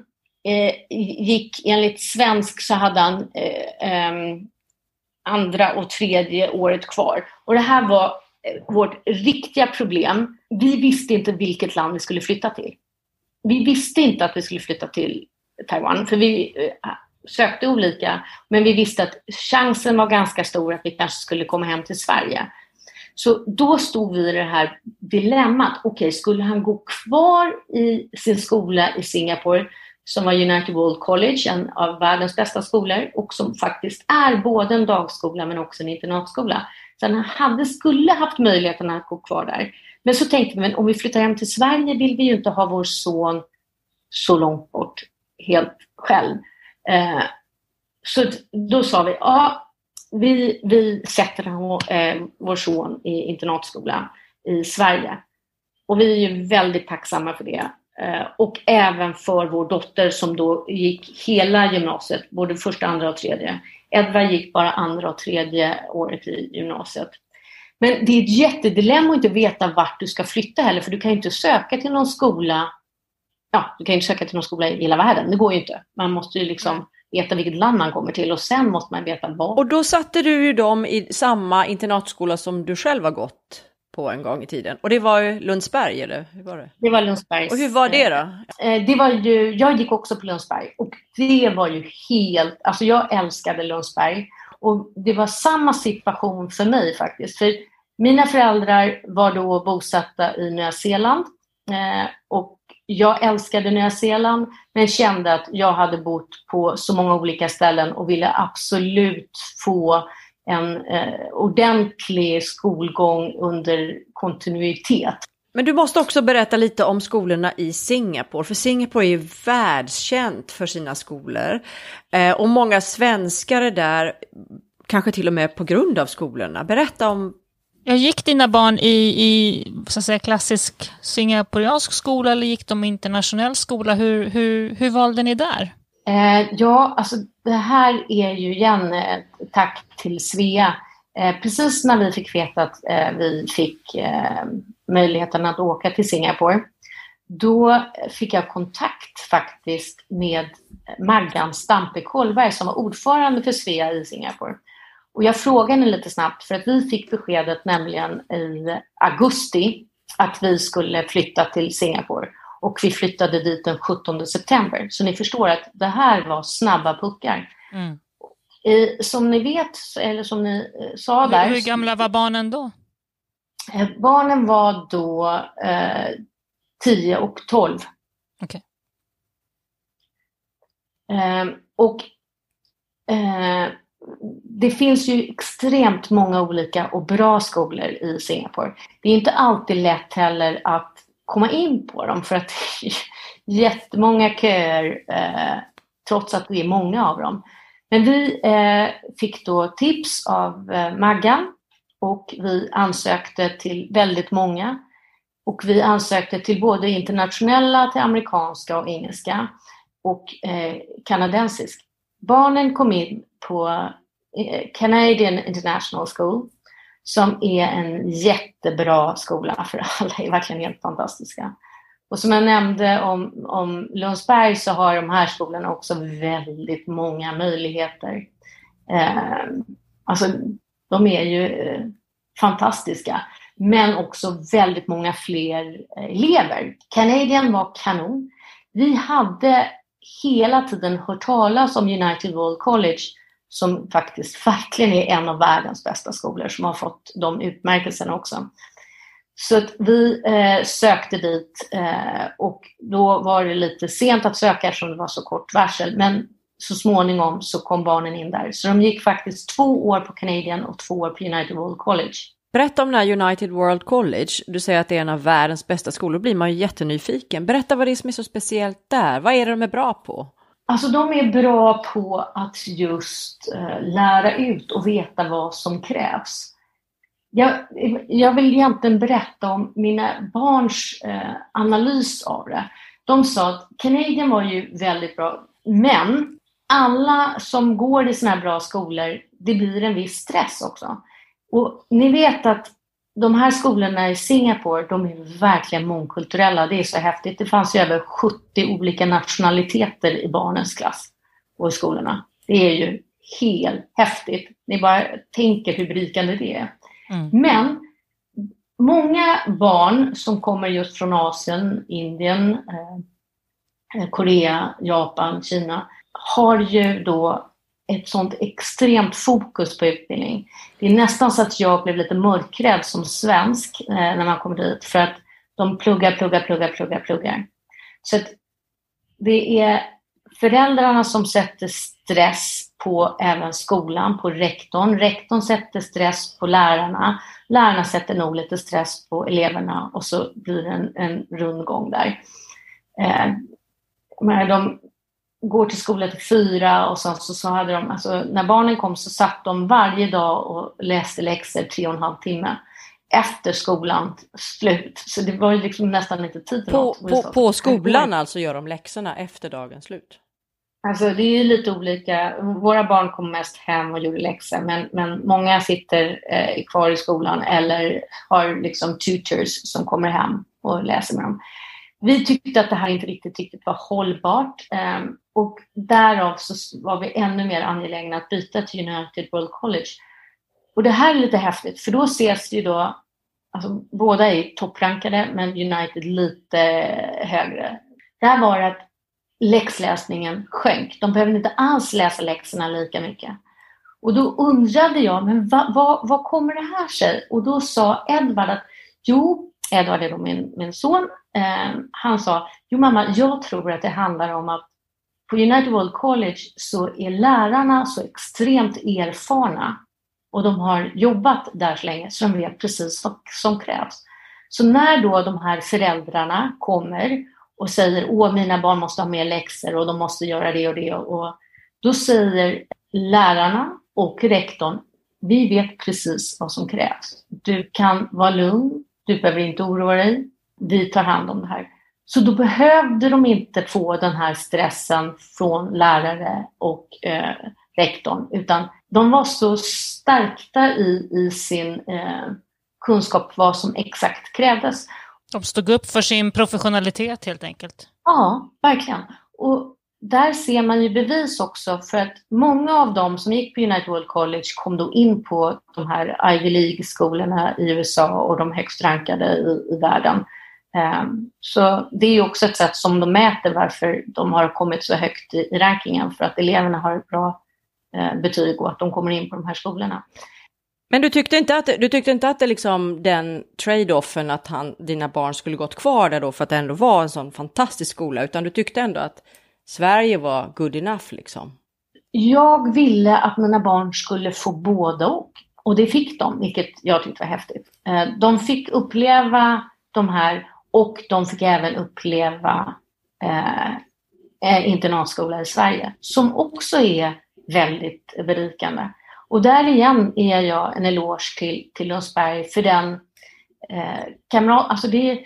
eh, gick enligt svensk så hade han eh, ehm, andra och tredje året kvar. Och det här var vårt riktiga problem. Vi visste inte vilket land vi skulle flytta till. Vi visste inte att vi skulle flytta till Taiwan, för vi eh, sökte olika, men vi visste att chansen var ganska stor att vi kanske skulle komma hem till Sverige. Så då stod vi i det här dilemmat. Okej, okay, skulle han gå kvar i sin skola i Singapore som var United World College, en av världens bästa skolor och som faktiskt är både en dagskola men också en internatskola. Så han hade, skulle haft möjligheten att gå kvar där. Men så tänkte vi, men om vi flyttar hem till Sverige vill vi ju inte ha vår son så långt bort helt själv. Eh, så då sa vi, ja, vi, vi sätter eh, vår son i internatskola i Sverige. Och vi är ju väldigt tacksamma för det. Eh, och även för vår dotter som då gick hela gymnasiet, både första, andra och tredje. Edvard gick bara andra och tredje året i gymnasiet. Men det är ett jättedilemma att inte veta vart du ska flytta heller, för du kan ju inte söka till någon skola ja, du kan ju inte söka till någon skola i hela världen. Det går ju inte. Man måste ju liksom veta vilket land man kommer till och sen måste man veta var. Och då satte du ju dem i samma internatskola som du själv har gått på en gång i tiden. Och det var ju Lundsberg, eller hur var det? Det var Lundsberg. Och hur var det då? Eh, det var ju, jag gick också på Lundsberg och det var ju helt, alltså jag älskade Lundsberg. Och det var samma situation för mig faktiskt. För mina föräldrar var då bosatta i Nya Zeeland eh, och jag älskade Nya Zeeland men kände att jag hade bott på så många olika ställen och ville absolut få en eh, ordentlig skolgång under kontinuitet. Men du måste också berätta lite om skolorna i Singapore, för Singapore är ju världskänt för sina skolor. Eh, och många svenskar är där, kanske till och med på grund av skolorna. Berätta om jag gick dina barn i, i så att säga, klassisk singaporeansk skola eller gick de i internationell skola? Hur, hur, hur valde ni där? Eh, ja, alltså det här är ju igen eh, tack till Svea. Eh, precis när vi fick veta att eh, vi fick eh, möjligheten att åka till Singapore, då fick jag kontakt faktiskt med Maggan Stampe Kollberg som var ordförande för Svea i Singapore. Och jag frågade henne lite snabbt för att vi fick beskedet nämligen i augusti att vi skulle flytta till Singapore och vi flyttade dit den 17 september. Så ni förstår att det här var snabba puckar. Mm. som ni vet, eller som ni eh, sa hur, där. Hur gamla var barnen då? Eh, barnen var då eh, 10 och 12. Okay. Eh, och eh, det finns ju extremt många olika och bra skolor i Singapore. Det är inte alltid lätt heller att komma in på dem för att det är jättemånga köer eh, trots att det är många av dem. Men vi eh, fick då tips av eh, Maggan och vi ansökte till väldigt många. Och vi ansökte till både internationella, till amerikanska och engelska och eh, kanadensisk. Barnen kom in på eh, Canadian International School som är en jättebra skola för alla är verkligen helt fantastiska. Och som jag nämnde om, om Lundsberg så har de här skolorna också väldigt många möjligheter. Eh, alltså, de är ju eh, fantastiska, men också väldigt många fler eh, elever. Canadian var kanon. Vi hade hela tiden hört talas om United World College som faktiskt verkligen är en av världens bästa skolor som har fått de utmärkelserna också. Så att vi eh, sökte dit eh, och då var det lite sent att söka eftersom det var så kort varsel. Men så småningom så kom barnen in där. Så de gick faktiskt två år på Canadian och två år på United World College. Berätta om det här United World College. Du säger att det är en av världens bästa skolor. Då blir man ju jättenyfiken. Berätta vad det är som är så speciellt där. Vad är det de är bra på? Alltså de är bra på att just eh, lära ut och veta vad som krävs. Jag, jag vill egentligen berätta om mina barns eh, analys av det. De sa att Canadian var ju väldigt bra, men alla som går i sådana här bra skolor, det blir en viss stress också. Och ni vet att de här skolorna i Singapore, de är verkligen mångkulturella. Det är så häftigt. Det fanns ju över 70 olika nationaliteter i barnens klass och i skolorna. Det är ju helt häftigt. Ni bara tänker hur berikande det är. Mm. Men många barn som kommer just från Asien, Indien, eh, Korea, Japan, Kina har ju då ett sånt extremt fokus på utbildning. Det är nästan så att jag blev lite mörkrädd som svensk eh, när man kommer dit för att de pluggar, pluggar, pluggar, pluggar, pluggar. Så att det är föräldrarna som sätter stress på även skolan, på rektorn. Rektorn sätter stress på lärarna. Lärarna sätter nog lite stress på eleverna och så blir det en, en rundgång där. Eh, de går till skolan till fyra och så, så, så hade de, alltså, när barnen kom så satt de varje dag och läste läxor tre och en halv timme efter skolan slut. Så det var ju liksom nästan inte tid till på, något. På, på skolan alltså gör de läxorna efter dagens slut? Alltså det är lite olika. Våra barn kom mest hem och gjorde läxor men, men många sitter eh, kvar i skolan eller har liksom tutors som kommer hem och läser med dem. Vi tyckte att det här inte riktigt, riktigt var hållbart eh, och därav så var vi ännu mer angelägna att byta till United World College. Och det här är lite häftigt för då ses ju då, alltså båda är topprankade men United lite högre. Där var det att läxläsningen sjönk. De behövde inte alls läsa läxorna lika mycket. Och då undrade jag, men vad va, va kommer det här sig? Och då sa Edvard att jo, Edvard är då min, min son, eh, han sa, jo mamma, jag tror att det handlar om att på United World College så är lärarna så extremt erfarna och de har jobbat där så länge så de vet precis vad som krävs. Så när då de här föräldrarna kommer och säger åh mina barn måste ha mer läxor och de måste göra det och det. Och då säger lärarna och rektorn, vi vet precis vad som krävs. Du kan vara lugn, du behöver inte oroa dig, vi tar hand om det här. Så då behövde de inte få den här stressen från lärare och eh, rektorn, utan de var så stärkta i, i sin eh, kunskap vad som exakt krävdes. De stod upp för sin professionalitet helt enkelt. Ja, verkligen. Och där ser man ju bevis också för att många av dem som gick på United World College kom då in på de här Ivy League-skolorna i USA och de högst rankade i, i världen. Um, så det är också ett sätt som de mäter varför de har kommit så högt i, rankingen, för att eleverna har bra uh, betyg och att de kommer in på de här skolorna. Men du tyckte inte att, du tyckte inte att det liksom den trade-offen att han, dina barn skulle gått kvar där då för att det ändå var en sån fantastisk skola, utan du tyckte ändå att Sverige var good enough liksom? Jag ville att mina barn skulle få både och. Och det fick de, vilket jag tyckte var häftigt. Eh, de fick uppleva de här och de fick även uppleva eh, eh internatskola i Sverige, som också är väldigt berikande. Och där igen är jag en eloge till, till Lundsberg för den eh, kamrat, alltså det är,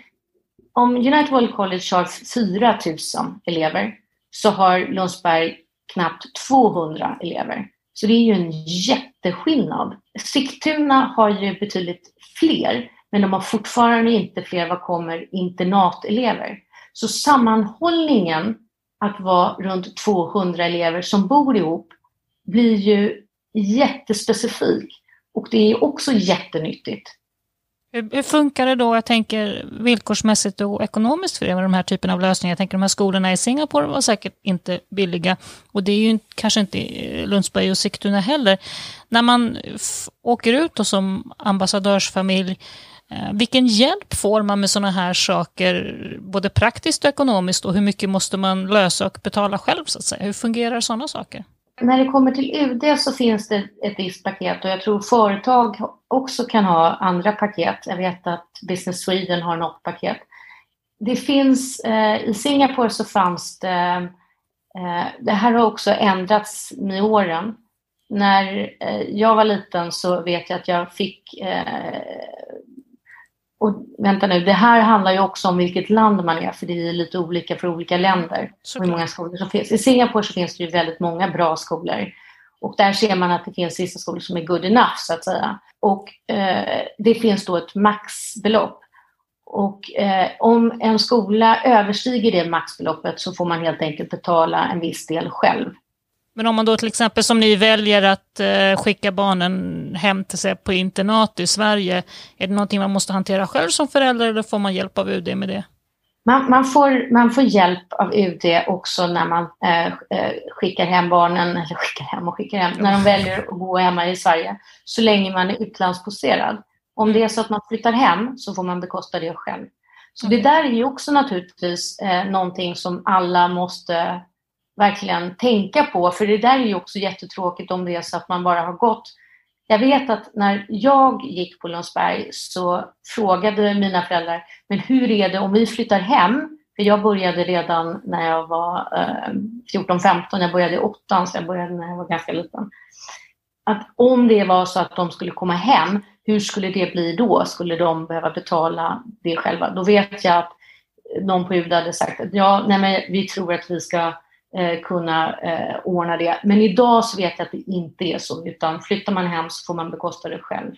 om United World College har 4 000 elever så har Lundsberg knappt 200 elever. Så det är ju en jätteskillnad. Sigtuna har ju betydligt fler, men de har fortfarande inte fler, vad kommer, internatelever. Så sammanhållningen att vara runt 200 elever som bor ihop blir ju jättespecifik och det är också jättenyttigt. Hur, funkar det då, jag tänker villkorsmässigt och ekonomiskt för er, med de här typen av lösningar? Jag tänker de här skolorna i Singapore var säkert inte billiga och det är ju kanske inte Lundsberg och Sigtuna heller. När man åker ut då som ambassadörsfamilj, eh, Eh, vilken hjälp får man med sådana här saker, både praktiskt och ekonomiskt och hur mycket måste man lösa och betala själv så att säga? Hur fungerar sådana saker? när det kommer till UD så finns det ett visst paket och jag tror företag också kan ha andra paket. Jag vet att Business Sweden har något paket. Det finns, eh, i Singapore så fanns det, eh, det här har också ändrats med åren. När eh, jag var liten så vet jag att jag fick eh, och vänta nu, det här handlar ju också om vilket land man är, för det är lite olika för olika länder. Hur många skolor som finns. I Singapore så finns det ju väldigt många bra skolor. Och där ser man att det finns vissa skolor som är good enough, så att säga. Och eh, det finns då ett maxbelopp. Och eh, om en skola överstiger det maxbeloppet så får man helt enkelt betala en viss del själv. Men om man då till exempel som ni väljer att eh, skicka barnen hem till sig på internat i Sverige, är det någonting man måste hantera själv som förälder eller får man hjälp av UD med det? man, man, får, man får hjälp av UD också när man eh, eh, skickar hem barnen, eller skickar hem och skickar hem, när de väljer att gå hemma i Sverige, så länge man är utlandsposterad. Om det är så att man flyttar hem så får man bekosta det själv. Så det där är ju också naturligtvis eh, någonting som alla måste verkligen tänka på, för det där är ju också jättetråkigt om det är så att man bara har gått jag vet att när jag gick på Lundsberg så frågade mina föräldrar, men hur är det om vi flyttar hem? För jag började redan när jag var eh, 14-15, jag började i åttan, så jag började när jag var ganska liten. Att om det var så att de skulle komma hem, hur skulle det bli då? Skulle de behöva betala det själva? Då vet jag att någon på UD hade sagt att ja, nej men vi tror att vi ska eh, kunna eh, ordna det. Men idag så vet jag att det inte är så, utan flyttar man hem så får man bekosta det själv.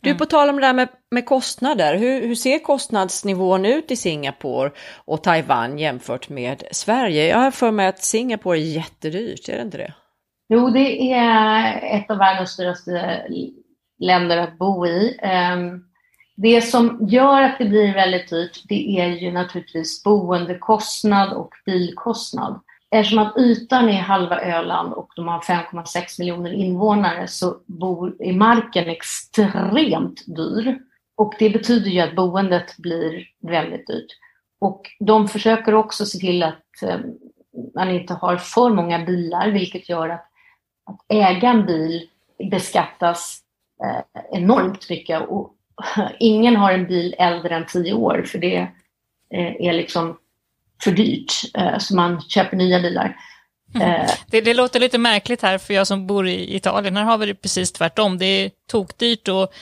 Du, mm. på tal om det där med, med kostnader, hur, hur, ser kostnadsnivån ut i Singapore och Taiwan jämfört med Sverige? Jag har för mig att Singapore är jättedyrt, är det inte det? Jo, det är ett av världens dyraste länder att bo i. Um, det som gör att det blir väldigt dyrt, det är ju naturligtvis boendekostnad och bilkostnad. Eftersom att ytan är halva Öland och de har 5,6 miljoner invånare så bor, är marken extremt dyr. Och det betyder ju att boendet blir väldigt dyrt. Och de försöker också se till att eh, man inte har för många bilar, vilket gör att, att äga en bil beskattas eh, enormt mycket. Och ingen har en bil äldre än 10 år, för det eh, är liksom för dyrt, eh, så man köper nya bilar. Mm. Eh, det, det, låter lite märkligt här för jag som bor i Italien. Här har vi det precis tvärtom. Det är tokdyrt att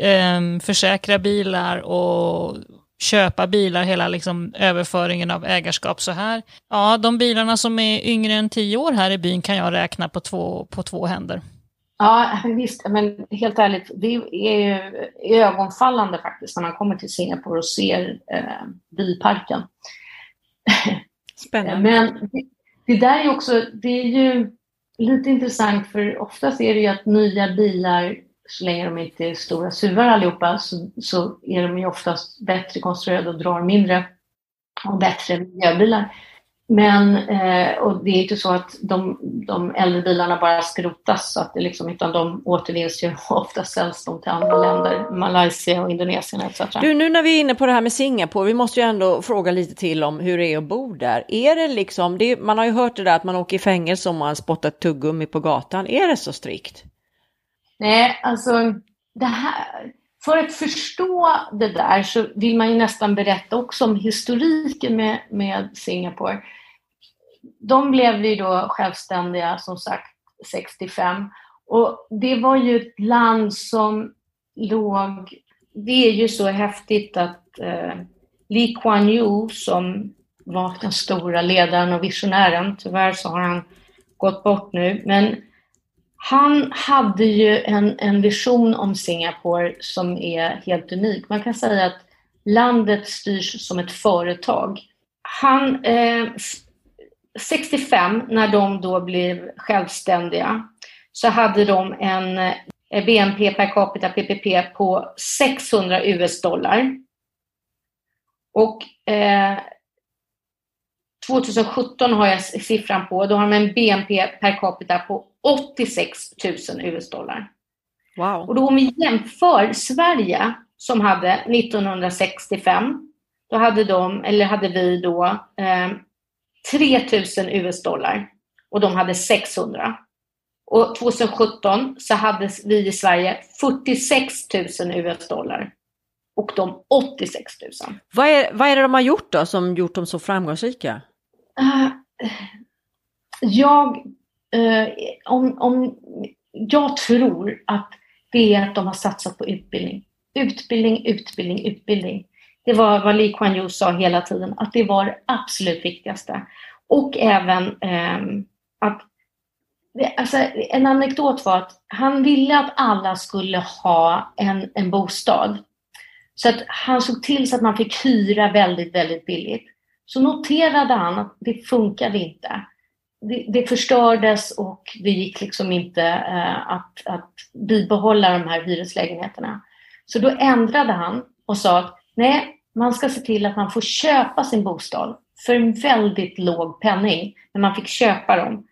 eh, försäkra bilar och köpa bilar, hela liksom överföringen av ägarskap så här. Ja, de bilarna som är yngre än tio år här i byn kan jag räkna på två, på två händer. Ja, visst. Men helt ärligt, det är ju ögonfallande faktiskt när man kommer till Singapore och ser eh, bilparken. Spännande. Men det, det där är också, det är ju lite intressant för oftast är det ju att nya bilar, så länge de inte är stora suvar allihopa, så, så är de ju oftast bättre konstruerade och drar mindre och bättre miljöbilar. Men, eh, och det är inte så att de, de äldre bilarna bara skrotas, så att det liksom, utan de återvinns ju ofta säljs de till andra länder, Malaysia och Indonesien etc. Du, nu när vi är inne på det här med Singapore, vi måste ju ändå fråga lite till om hur det är att bo där. Är det liksom, det, man har ju hört det där att man åker i fängelse om man spottat tuggummi på gatan. Är det så strikt? Nej, alltså det här, för att förstå det där så vill man ju nästan berätta också om historiken med, med Singapore. De blev ju då självständiga som sagt 65 och det var ju ett land som låg... Det är ju så häftigt att eh, Lee Kuan Yew som var den stora ledaren och visionären, tyvärr så har han gått bort nu, men han hade ju en, en vision om Singapore som är helt unik. Man kan säga att landet styrs som ett företag. Han, eh, 65, när de då blev självständiga, så hade de en eh, BNP per capita, PPP, på 600 US-dollar. Och eh, 2017 har jag siffran på, då har de en BNP per capita på 86 000 US-dollar. Wow. Och då om vi jämför Sverige som hade 1965, då hade de, eller hade vi då eh, 3 000 US-dollar och de hade 600. Och 2017 så hade vi i Sverige 46 000 US-dollar och de 86 000. Vad är, vad är det de har gjort då som gjort dem så framgångsrika? Uh, jag eh, om, om, jag tror att det är att de har satsat på utbildning. Utbildning, utbildning, utbildning. Det var vad Lee Kuan Yew sa hela tiden, att det var det absolut viktigaste. Och även eh, att Alltså, en anekdot var att han ville att alla skulle ha en, en bostad. Så att han såg till så att man fick hyra väldigt, väldigt billigt. Så noterade han att det funkade inte det, det, förstördes och det gick liksom inte eh, att, att bibehålla de här hyreslägenheterna. Så då ändrade han och sa att nej, man ska se till att man får köpa sin bostad för en väldigt låg penning, när man fick köpa dem.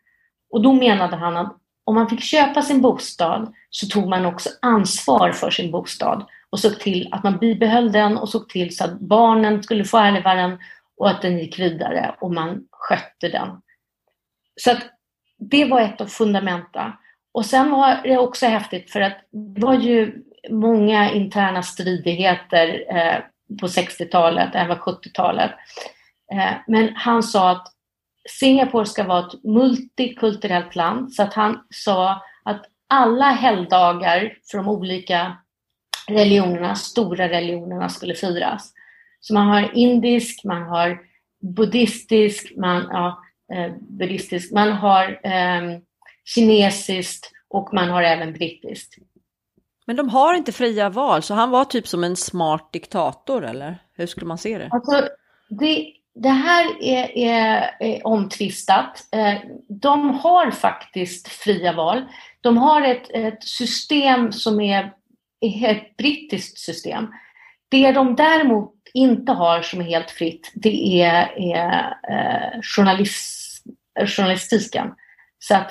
Och då menade han att om man fick köpa sin bostad så tog man också ansvar för sin bostad och såg till att man bibehöll den och såg till så att barnen skulle få ärva den och att den gick vidare och man skötte den. Så att det var ett av fundamenta. Och sen var det också häftigt för att det var ju många interna stridigheter eh, på 60-talet, även 70-talet. Eh, men han sa att Singapore ska vara ett multikulturellt land, så att han sa att alla helgdagar för de olika religionerna, stora religionerna, skulle firas. Så man har indisk, man har buddhistisk, man, ja, eh, buddhistisk, man har eh, kinesiskt och man har även brittiskt. Men de har inte fria val, så han var typ som en smart diktator, eller hur skulle man se det? Alltså, det, det här är, är, är omtvistat. Eh, de har faktiskt fria val. De har ett, ett system som är, är ett brittiskt system. Det de däremot inte har som är helt fritt, det är, är eh, journalist, journalistiken. Så att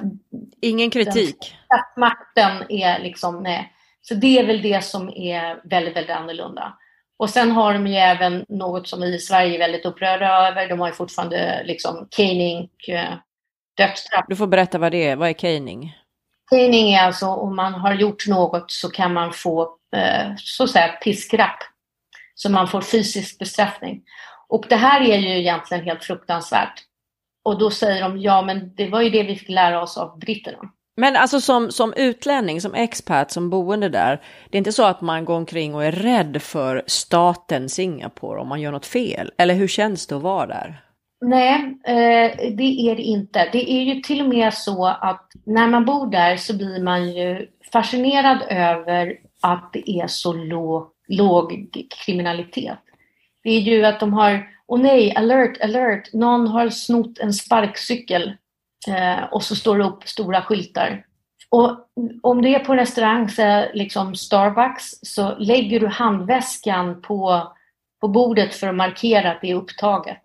Ingen kritik? Makten är liksom, nej. Så det är väl det som är väldigt, väldigt annorlunda. Och sen har de ju även något som vi i Sverige är väldigt upprörda över. De har ju fortfarande liksom caning, eh, dödsstraff. Du får berätta vad det är. Vad är caning? Caning är alltså om man har gjort något så kan man få eh, så att säga piskrapp. Så man får fysisk bestraffning. Och det här är ju egentligen helt fruktansvärt. Och då säger de, ja men det var ju det vi fick lära oss av britterna. Men alltså som, som utlänning, som expat, som boende där, det är inte så att man går omkring och är rädd för staten Singapore om man gör något fel? Eller hur känns det att vara där? Nej, eh, det är det inte. Det är ju till och med så att när man bor där så blir man ju fascinerad över att det är så låg, låg kriminalitet. Det är ju att de har, åh nej, alert, alert, någon har snott en sparkcykel Eh, och så står det upp stora skyltar. Och om du är på restaurang, så liksom Starbucks, så lägger du handväskan på, på bordet för att markera att det är upptaget.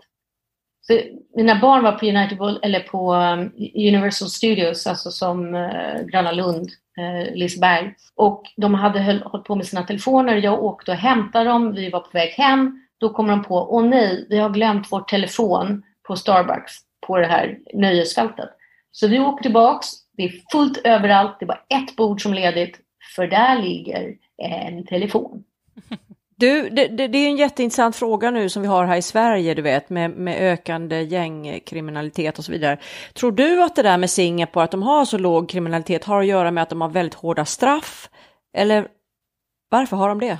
Så mina barn var på, United, eller på um, Universal Studios, alltså som eh, Gröna Lund, Eh, Liseberg. Och de hade höll, hållit på med sina telefoner. Jag åkte och hämtade dem. Vi var på väg hem. Då kommer de på, åh nej, vi har glömt vår telefon på Starbucks på det här nöjesfältet. Så vi åker tillbaks, det är fullt överallt, det är bara ett bord som är ledigt, för där ligger en telefon. Du, det, det, det, är en jätteintressant fråga nu som vi har här i Sverige, du vet, med, med ökande gängkriminalitet och så vidare. Tror du att det där med Singapore, att de har så låg kriminalitet, har att göra med att de har väldigt hårda straff? Eller varför har de det?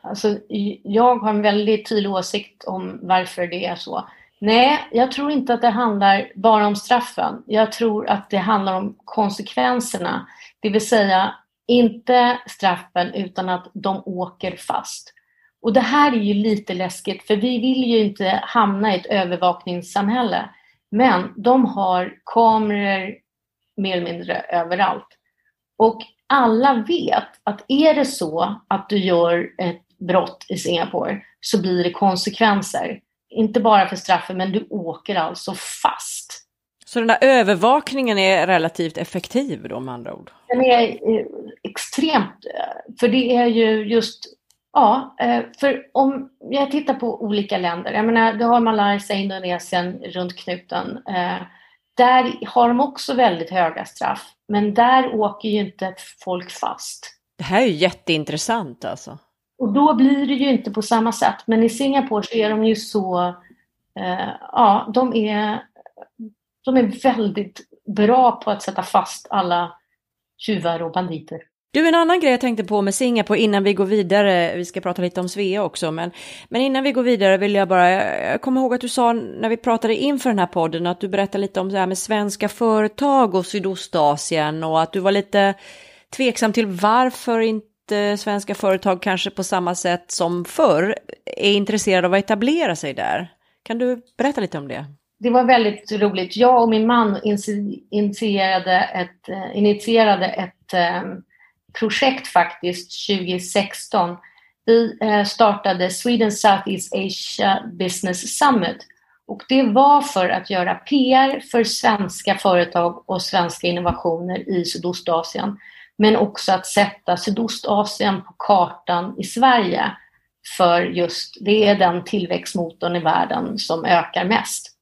Alltså, jag har en väldigt tydlig åsikt om varför det är så. Nej, jag tror inte att det handlar bara om straffen. Jag tror att det handlar om konsekvenserna. Det vill säga inte straffen utan att de åker fast. Och det här är ju lite läskigt för vi vill ju inte hamna i ett övervakningssamhälle. Men de har kameror mer eller mindre överallt. Och alla vet att är det så att du gör ett brott i Singapore så blir det konsekvenser inte bara för straffen, men du åker alltså fast. Så den där övervakningen är relativt effektiv då med andra ord? Den är eh, extremt, eh, för det är ju just, ja, eh, för om jag tittar på olika länder, jag menar, du har Malaysia, Indonesien runt knuten. Där har de också väldigt höga straff, men där åker ju inte folk fast. Det här är ju jätteintressant alltså. Och då blir det ju inte på samma sätt. Men i Singapore så är de ju så, ja, de är, de är väldigt bra på att sätta fast alla tjuvar och banditer. Du, en annan grej jag tänkte på med Singapore innan vi går vidare, vi ska prata lite om Svea också, men, men innan vi går vidare vill jag bara, jag kommer ihåg att du sa när vi pratade inför den här podden att du berättade lite om det här med svenska företag och Sydostasien och att du var lite tveksam till varför inte svenska företag kanske på samma sätt som förr är intresserade av att etablera sig där. Kan du berätta lite om det? Det var väldigt roligt. Jag och min man initierade ett, eh, initierade ett eh, projekt faktiskt 2016 vi eh, startade Sweden Southeast Asia Business Summit. Och det var för att göra PR för svenska företag och svenska innovationer i Sydostasien. Men också att sätta Sydostasien på kartan i Sverige. För just det är den tillväxtmotorn i världen som ökar mest.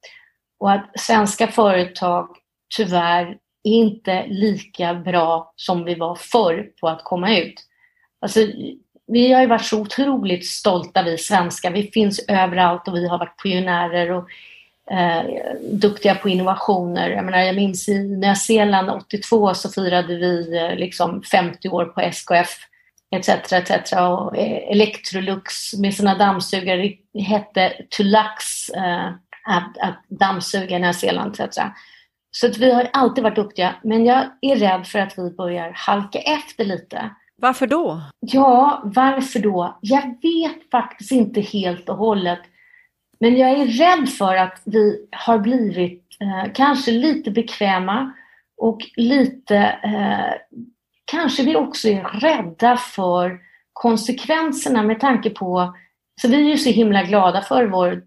Och att svenska företag tyvärr är inte lika bra som vi var förr på att komma ut. Alltså, vi har ju varit så otroligt stolta vi svenskar. Vi finns överallt och vi har varit pionjärer och eh, duktiga på innovationer. Jag, menar, jag minns i Nya Zeeland 82 så firade vi eh, liksom 50 år på SKF etc. etc. Och eh, Electrolux med sina dammsugare hette Tulax eh, att, att dammsuga Nya Zeeland etc. Så att vi har alltid varit duktiga, men jag är rädd för att vi börjar halka efter lite. Varför då? Ja, varför då? Jag vet faktiskt inte helt och hållet. Men jag är rädd för att vi har blivit eh, kanske lite bekväma och lite, eh, kanske vi också är rädda för konsekvenserna med tanke på, så vi är ju så himla glada för vår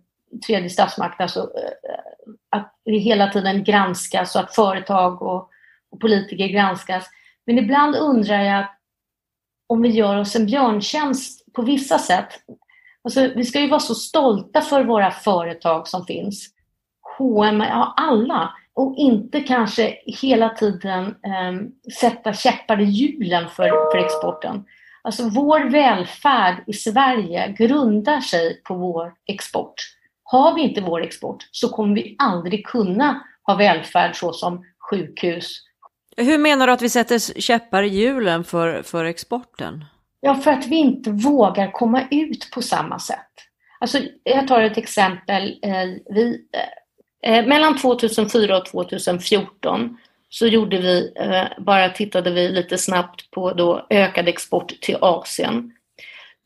tredje statsmakt, alltså eh, att vi hela tiden granskas och att företag och, och politiker granskas. Men ibland undrar jag om vi gör oss en björntjänst på vissa sätt. Alltså, vi ska ju vara så stolta för våra företag som finns. H&M, ja alla. Och inte kanske hela tiden eh, sätta käppar i hjulen för, för exporten. Alltså vår välfärd i Sverige grundar sig på vår export. Har vi inte vår export så kommer vi aldrig kunna ha välfärd såsom sjukhus. Hur menar du att vi sätter käppar i hjulen för, för exporten? Ja, för att vi inte vågar komma ut på samma sätt. Alltså, jag tar ett exempel. Eh, vi, eh, mellan 2004 och 2014 så gjorde vi, eh, bara tittade vi lite snabbt på då ökad export till Asien.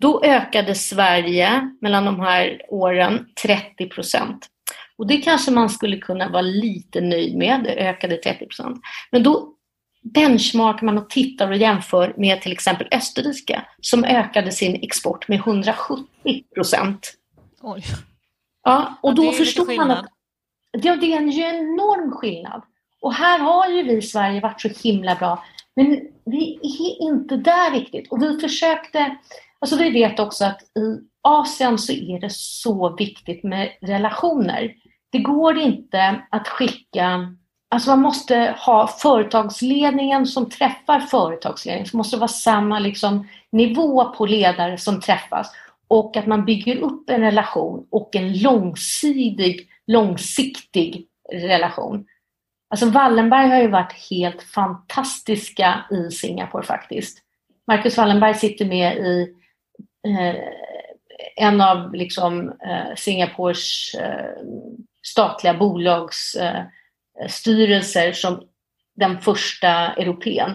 Då ökade Sverige mellan de här åren 30 procent. Och det kanske man skulle kunna vara lite nöjd med, det ökade 30 procent. Men då benchmarkar man och tittar och jämför med till exempel Österrike som ökade sin export med 170 procent. Oj. Ja, och ja, då förstår man att ja, det är en enorm skillnad. Och här har ju vi i Sverige varit så himla bra. Men vi är inte där riktigt. Och vi försökte Alltså vi vet också att i Asien så är det så viktigt med relationer. Det går inte att skicka Alltså man måste ha företagsledningen som träffar företagsledningen. Det måste vara samma liksom, nivå på ledare som träffas. Och att man bygger upp en relation och en långsidig, långsiktig relation. Alltså Wallenberg har ju varit helt fantastiska i Singapore faktiskt. Marcus Wallenberg sitter med i Eh, en av liksom, eh, Singapores eh, statliga bolagsstyrelser eh, som den första europeen.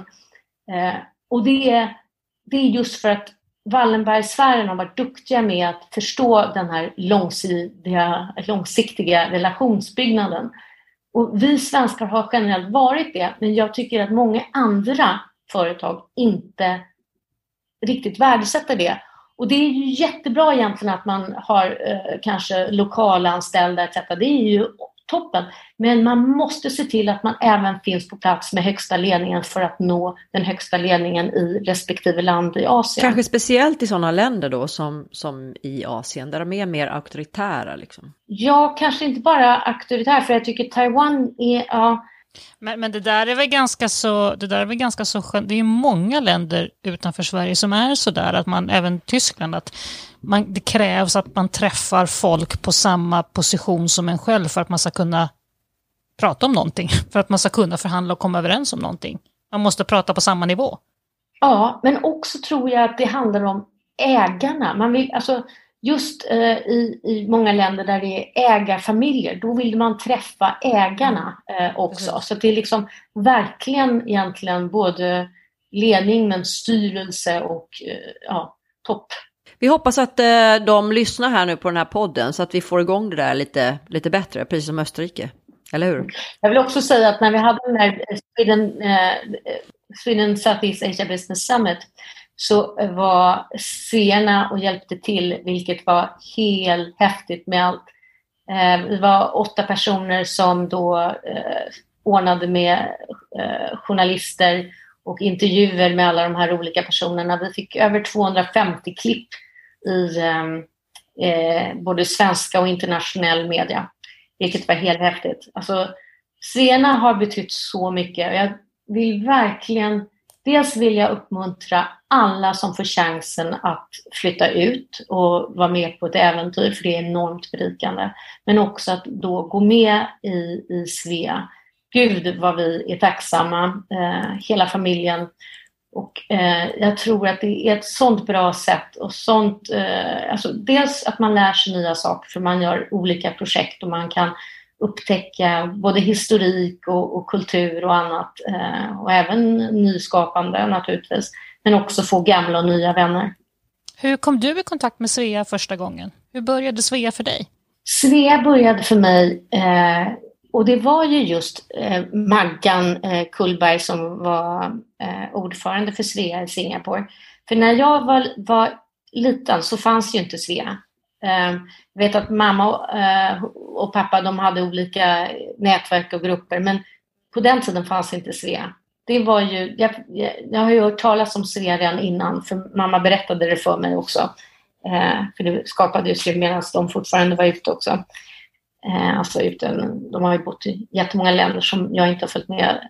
Eh, och det är, det är just för att Wallenbergsfären har varit duktiga med att förstå den här långsiktiga, långsiktiga relationsbyggnaden. Och vi svenskar har generellt varit det, men jag tycker att många andra företag inte riktigt värdesätter det. Och det är ju jättebra egentligen att man har eh, kanske lokalanställda etc. Det är ju toppen. Men man måste se till att man även finns på plats med högsta ledningen för att nå den högsta ledningen i respektive land i Asien. Kanske speciellt i sådana länder då som, som i Asien där de är mer auktoritära? Liksom. Ja, kanske inte bara auktoritära för jag tycker Taiwan är, ja, men, men det där är väl ganska så, det där är väl ganska så skönt. Det är ju många länder utanför Sverige som är så där, att man, även Tyskland, att man, det krävs att man träffar folk på samma position som en själv för att man ska kunna prata om någonting, för att man ska kunna förhandla och komma överens om någonting. Man måste prata på samma nivå. Ja, men också tror jag att det handlar om ägarna. Man vill, alltså, just eh, i, i många länder där det är ägarfamiljer, då vill man träffa ägarna eh, också. Mm. Så det är liksom verkligen egentligen både ledning men styrelse och eh, ja, topp. Vi hoppas att eh, de lyssnar här nu på den här podden så att vi får igång det där lite, lite bättre, precis som Österrike. Eller hur? Jag vill också säga att när vi hade den här Sweden, eh, Sweden Southeast Asia Business Summit så var Sena och hjälpte till, vilket var helt häftigt med allt. Eh, Vi var åtta personer som då eh, ordnade med eh, journalister och intervjuer med alla de här olika personerna. Vi fick över 250 klipp i både svenska och internationell media, vilket var helt häftigt. Alltså, Sena har betytt så mycket och jag vill verkligen Dels vill jag uppmuntra alla som får chansen att flytta ut och vara med på ett äventyr, för det är enormt berikande. Men också att då gå med i, i Svea. Gud vad vi är tacksamma, eh, hela familjen. Och eh, jag tror att det är ett sånt bra sätt och sånt, eh, alltså dels att man lär sig nya saker för man gör olika projekt och man kan upptäcka både historik och, och kultur och annat eh, och även nyskapande naturligtvis. Men också få gamla och nya vänner. Hur kom du i kontakt med Svea första gången? Hur började Svea för dig? Svea började för mig eh, och det var ju just eh, Maggan eh, Kullberg som var eh, ordförande för Svea i Singapore. För när jag var, var liten så fanns ju inte Svea. Ehm, jag vet att mamma eh, och pappa de hade olika nätverk och grupper men på den tiden fanns inte Svea. Det var ju, jag, jag har ju hört talas om Svea redan innan för mamma berättade det för mig också. Ehm, för det skapades ju medan de fortfarande var ute också. Ehm, alltså ute, de har ju bott i jättemånga länder som jag inte har följt med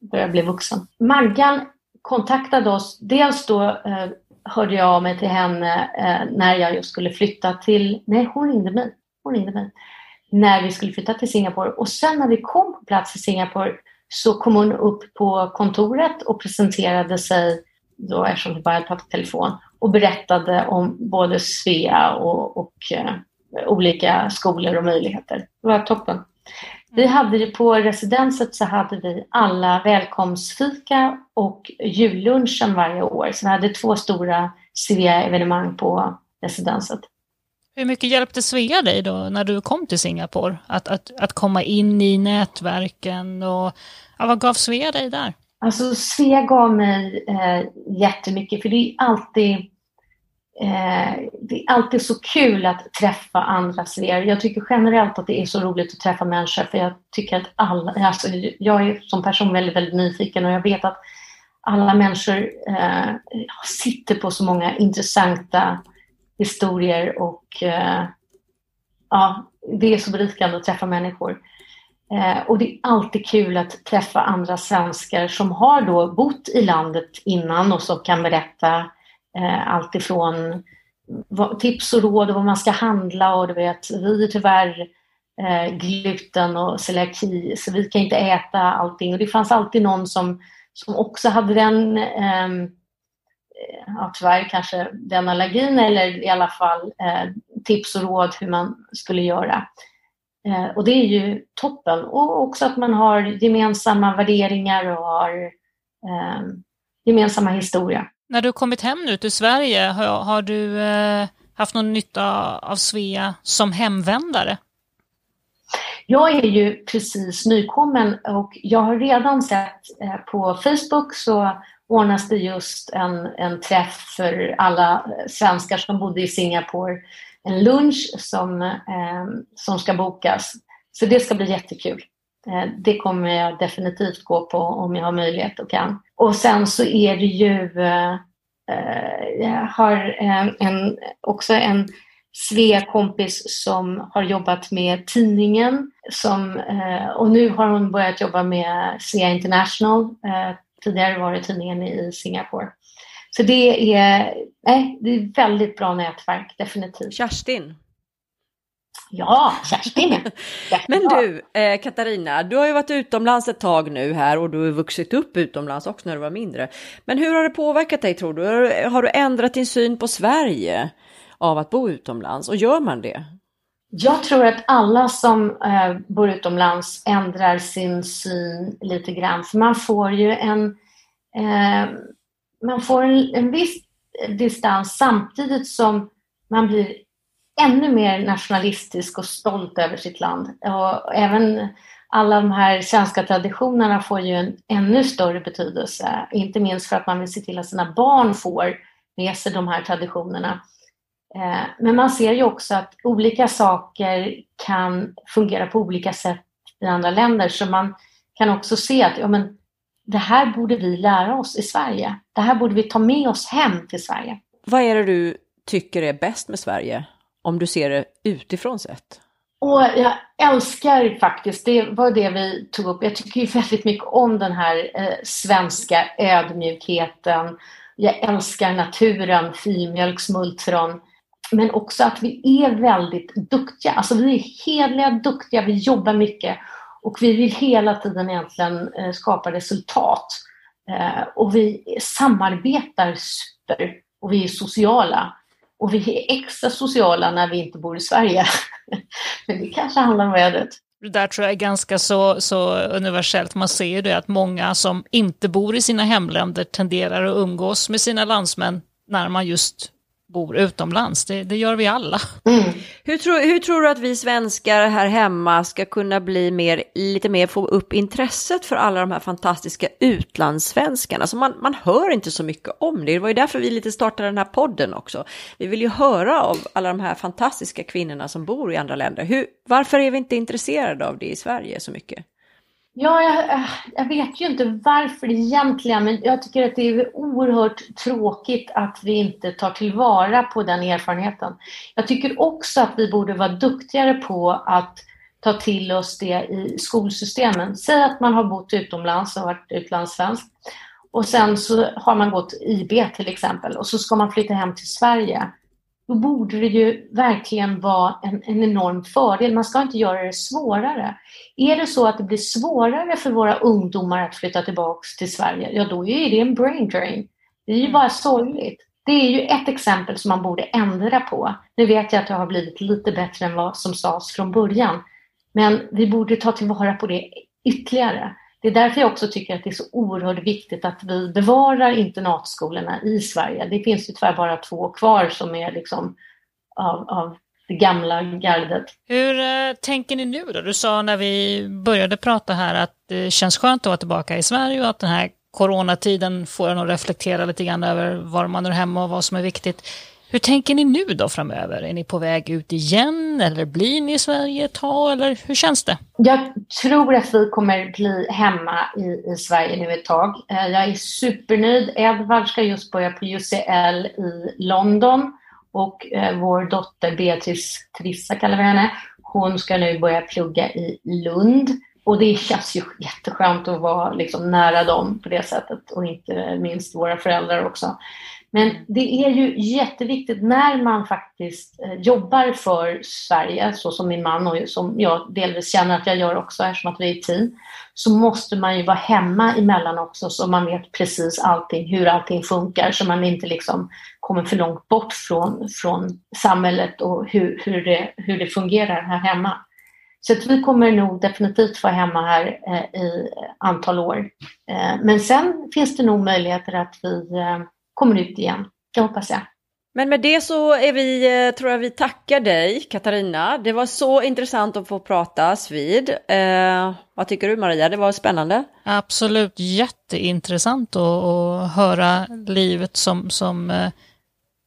då jag blev vuxen. Maggan kontaktade oss dels då eh, hörde jag av mig till henne eh, när jag just skulle flytta till, nej hon ringde mig, hon ringde mig, när vi skulle flytta till Singapore. Och sen när vi kom på plats i Singapore så kom hon upp på kontoret och presenterade sig, då eftersom vi bara pratat telefon, och berättade om både Svea och, och eh, olika skolor och möjligheter. Det var toppen. Vi hade på residenset så hade vi alla välkomstfika och jullunchen varje år. Så vi hade två stora Svea-evenemang på residenset. Hur mycket hjälpte Svea dig då när du kom till Singapore? Att, att, att komma in i nätverken och ja, vad gav Svea dig där? Alltså Svea gav mig eh, jättemycket för det är alltid Eh, det är alltid så kul att träffa andra fler. Jag tycker generellt att det är så roligt att träffa människor för jag tycker att alla, alltså jag är som person väldigt, väldigt nyfiken och jag vet att alla människor eh, sitter på så många intressanta historier och eh, ja, det är så berikande att träffa människor. Eh, och det är alltid kul att träffa andra svenskar som har då bott i landet innan och som kan berätta Eh, Alltifrån tips och råd och vad man ska handla och du vet, vi är tyvärr eh, gluten och celiaki så vi kan inte äta allting och det fanns alltid någon som, som också hade den ehm, eh, ja, tyvärr kanske den allergin eller i alla fall eh, tips och råd hur man skulle göra. Eh, och det är ju toppen. Och också att man har gemensamma värderingar och har eh, gemensamma historia. När du kommit hem nu till Sverige, har, har du eh, haft någon nytta av Svea som hemvändare? Jag är ju precis nykommen och jag har redan sett eh, på Facebook så ordnas det just en, en träff för alla svenskar som bodde i Singapore. En lunch som, eh, som ska bokas. Så det ska bli jättekul. Eh, det kommer jag definitivt gå på om jag har möjlighet och kan. Och sen så är det ju, eh, eh, jag har en, också en Svea-kompis som har jobbat med tidningen som, och nu har hon börjat jobba med Svea International. Tidigare var det tidningen i Singapore. Så det är, nej, det är väldigt bra nätverk, definitivt. Kerstin, Ja, Kerstin. Men du, eh, Katarina, du har ju varit utomlands ett tag nu här och du har vuxit upp utomlands också när du var mindre. Men hur har det påverkat dig tror du? Har du ändrat din syn på Sverige av att bo utomlands och gör man det? Jag tror att alla som eh, bor utomlands ändrar sin syn lite grann. För man får ju en, eh, man får en, en viss distans samtidigt som man blir ännu mer nationalistisk och stolt över sitt land. Och även alla de här svenska traditionerna får ju en ännu större betydelse, inte minst för att man vill se till att sina barn får med sig de här traditionerna. Eh, men man ser ju också att olika saker kan fungera på olika sätt i andra länder, så man kan också se att ja, men, det här borde vi lära oss i Sverige. Det här borde vi ta med oss hem till Sverige. Vad är det du tycker är bäst med Sverige, om du ser det utifrån sett? Och jag älskar faktiskt, det var det vi tog upp, jag tycker ju väldigt mycket om den här eh, svenska ödmjukheten. Jag älskar naturen, filmjölksmultron. Men också att vi är väldigt duktiga. Alltså vi är hedliga, duktiga, vi jobbar mycket och vi vill hela tiden egentligen eh, skapa resultat. Eh, och vi samarbetar super och vi är sociala. Och vi är extra sociala när vi inte bor i Sverige. Men det kanske handlar om vädret. Det där tror jag är ganska så, så universellt. Man ser ju det att många som inte bor i sina hemländer tenderar att umgås med sina landsmän när man just bor utomlands. Det, det gör vi alla. Mm. Hur, tror, hur tror du att vi svenskar här hemma ska kunna bli mer, lite mer, få upp intresset för alla de här fantastiska utlandssvenskarna? Alltså man, man hör inte så mycket om det. Det var ju därför vi lite startade den här podden också. Vi vill ju höra av alla de här fantastiska kvinnorna som bor i andra länder. Hur, varför är vi inte intresserade av det i Sverige så mycket? Ja, jag, eh, jag, vet ju inte varför egentligen, men jag tycker att det är oerhört tråkigt att vi inte tar tillvara på den erfarenheten. Jag tycker också att vi borde vara duktigare på att ta till oss det i skolsystemen. Säg att man har bott utomlands och varit utlandssvensk och sen så har man gått IB till exempel och så ska man flytta hem till Sverige då borde det ju verkligen vara en, en enorm fördel. Man ska inte göra det svårare. Är det så att det blir svårare för våra ungdomar att flytta tillbaka till Sverige, ja då är det en brain drain. Det är ju bara sorgligt. Det är ju ett exempel som man borde ändra på. Nu vet jag att det har blivit lite bättre än vad som sades från början. Men vi borde ta tillvara på det ytterligare. Det är därför jag också tycker att det är så oerhört viktigt att vi bevarar internatskolorna i Sverige. Det finns ju tyvärr bara två kvar som är liksom av, av det gamla gardet. Hur eh, tänker ni nu då? Du sa när vi började prata här att det känns skönt att vara tillbaka i Sverige och att den här coronatiden får en att reflektera lite grann över var man är hemma och vad som är viktigt. Hur tänker ni nu då framöver? Är ni på väg ut igen eller blir ni i Sverige ett tag eller hur känns det? Jag tror att vi kommer bli hemma i, i Sverige nu ett tag. Eh, jag är supernöjd. Edvard ska just börja på UCL i London och eh, vår dotter Beatrice Trissa kallar vi henne. Hon ska nu börja plugga i Lund. Och det känns ju jätteskönt att vara liksom nära dem på det sättet och inte minst våra föräldrar också. Men det är ju jätteviktigt när man faktiskt eh, jobbar för Sverige, så som min man och som jag delvis känner att jag gör också eftersom att vi är ett team, så måste man ju vara hemma emellan också så man vet precis allting, hur allting funkar, så man inte liksom kommer för långt bort från, från samhället och hur, hur, det, hur det fungerar här hemma. Så att vi kommer nog definitivt vara hemma här eh, i antal år. Eh, men sen finns det nog möjligheter att vi eh, kommer ut igen. Det hoppas jag. Men med det så är vi, eh, tror jag vi tackar dig Katarina. Det var så intressant att få pratas vid. Eh, vad tycker du Maria? Det var spännande. Absolut jätteintressant att, att höra livet som, som eh,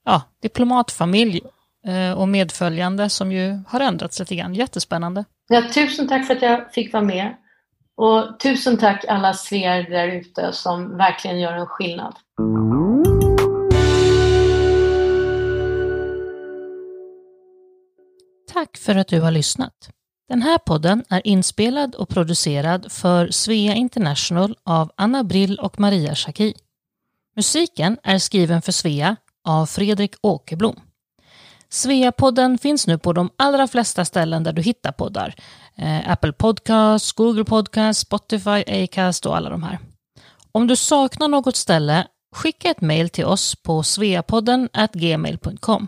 ja, diplomatfamilj eh, och medföljande som ju har ändrats lite grann. Jättespännande. Ja, tusen tack för att jag fick vara med. Och tusen tack alla svear där ute som verkligen gör en skillnad. Tack för att du har lyssnat. Den här podden är inspelad och producerad för Svea International av Anna Brill och Maria Schacki. Musiken är skriven för Svea av Fredrik Åkerblom. Svea-podden finns nu på de allra flesta ställen där du hittar poddar. Eh, Apple Podcasts, Google Podcasts, Spotify, Acast och alla de här. Om du saknar något ställe, skicka ett mejl till oss på sveapodden gmail.com.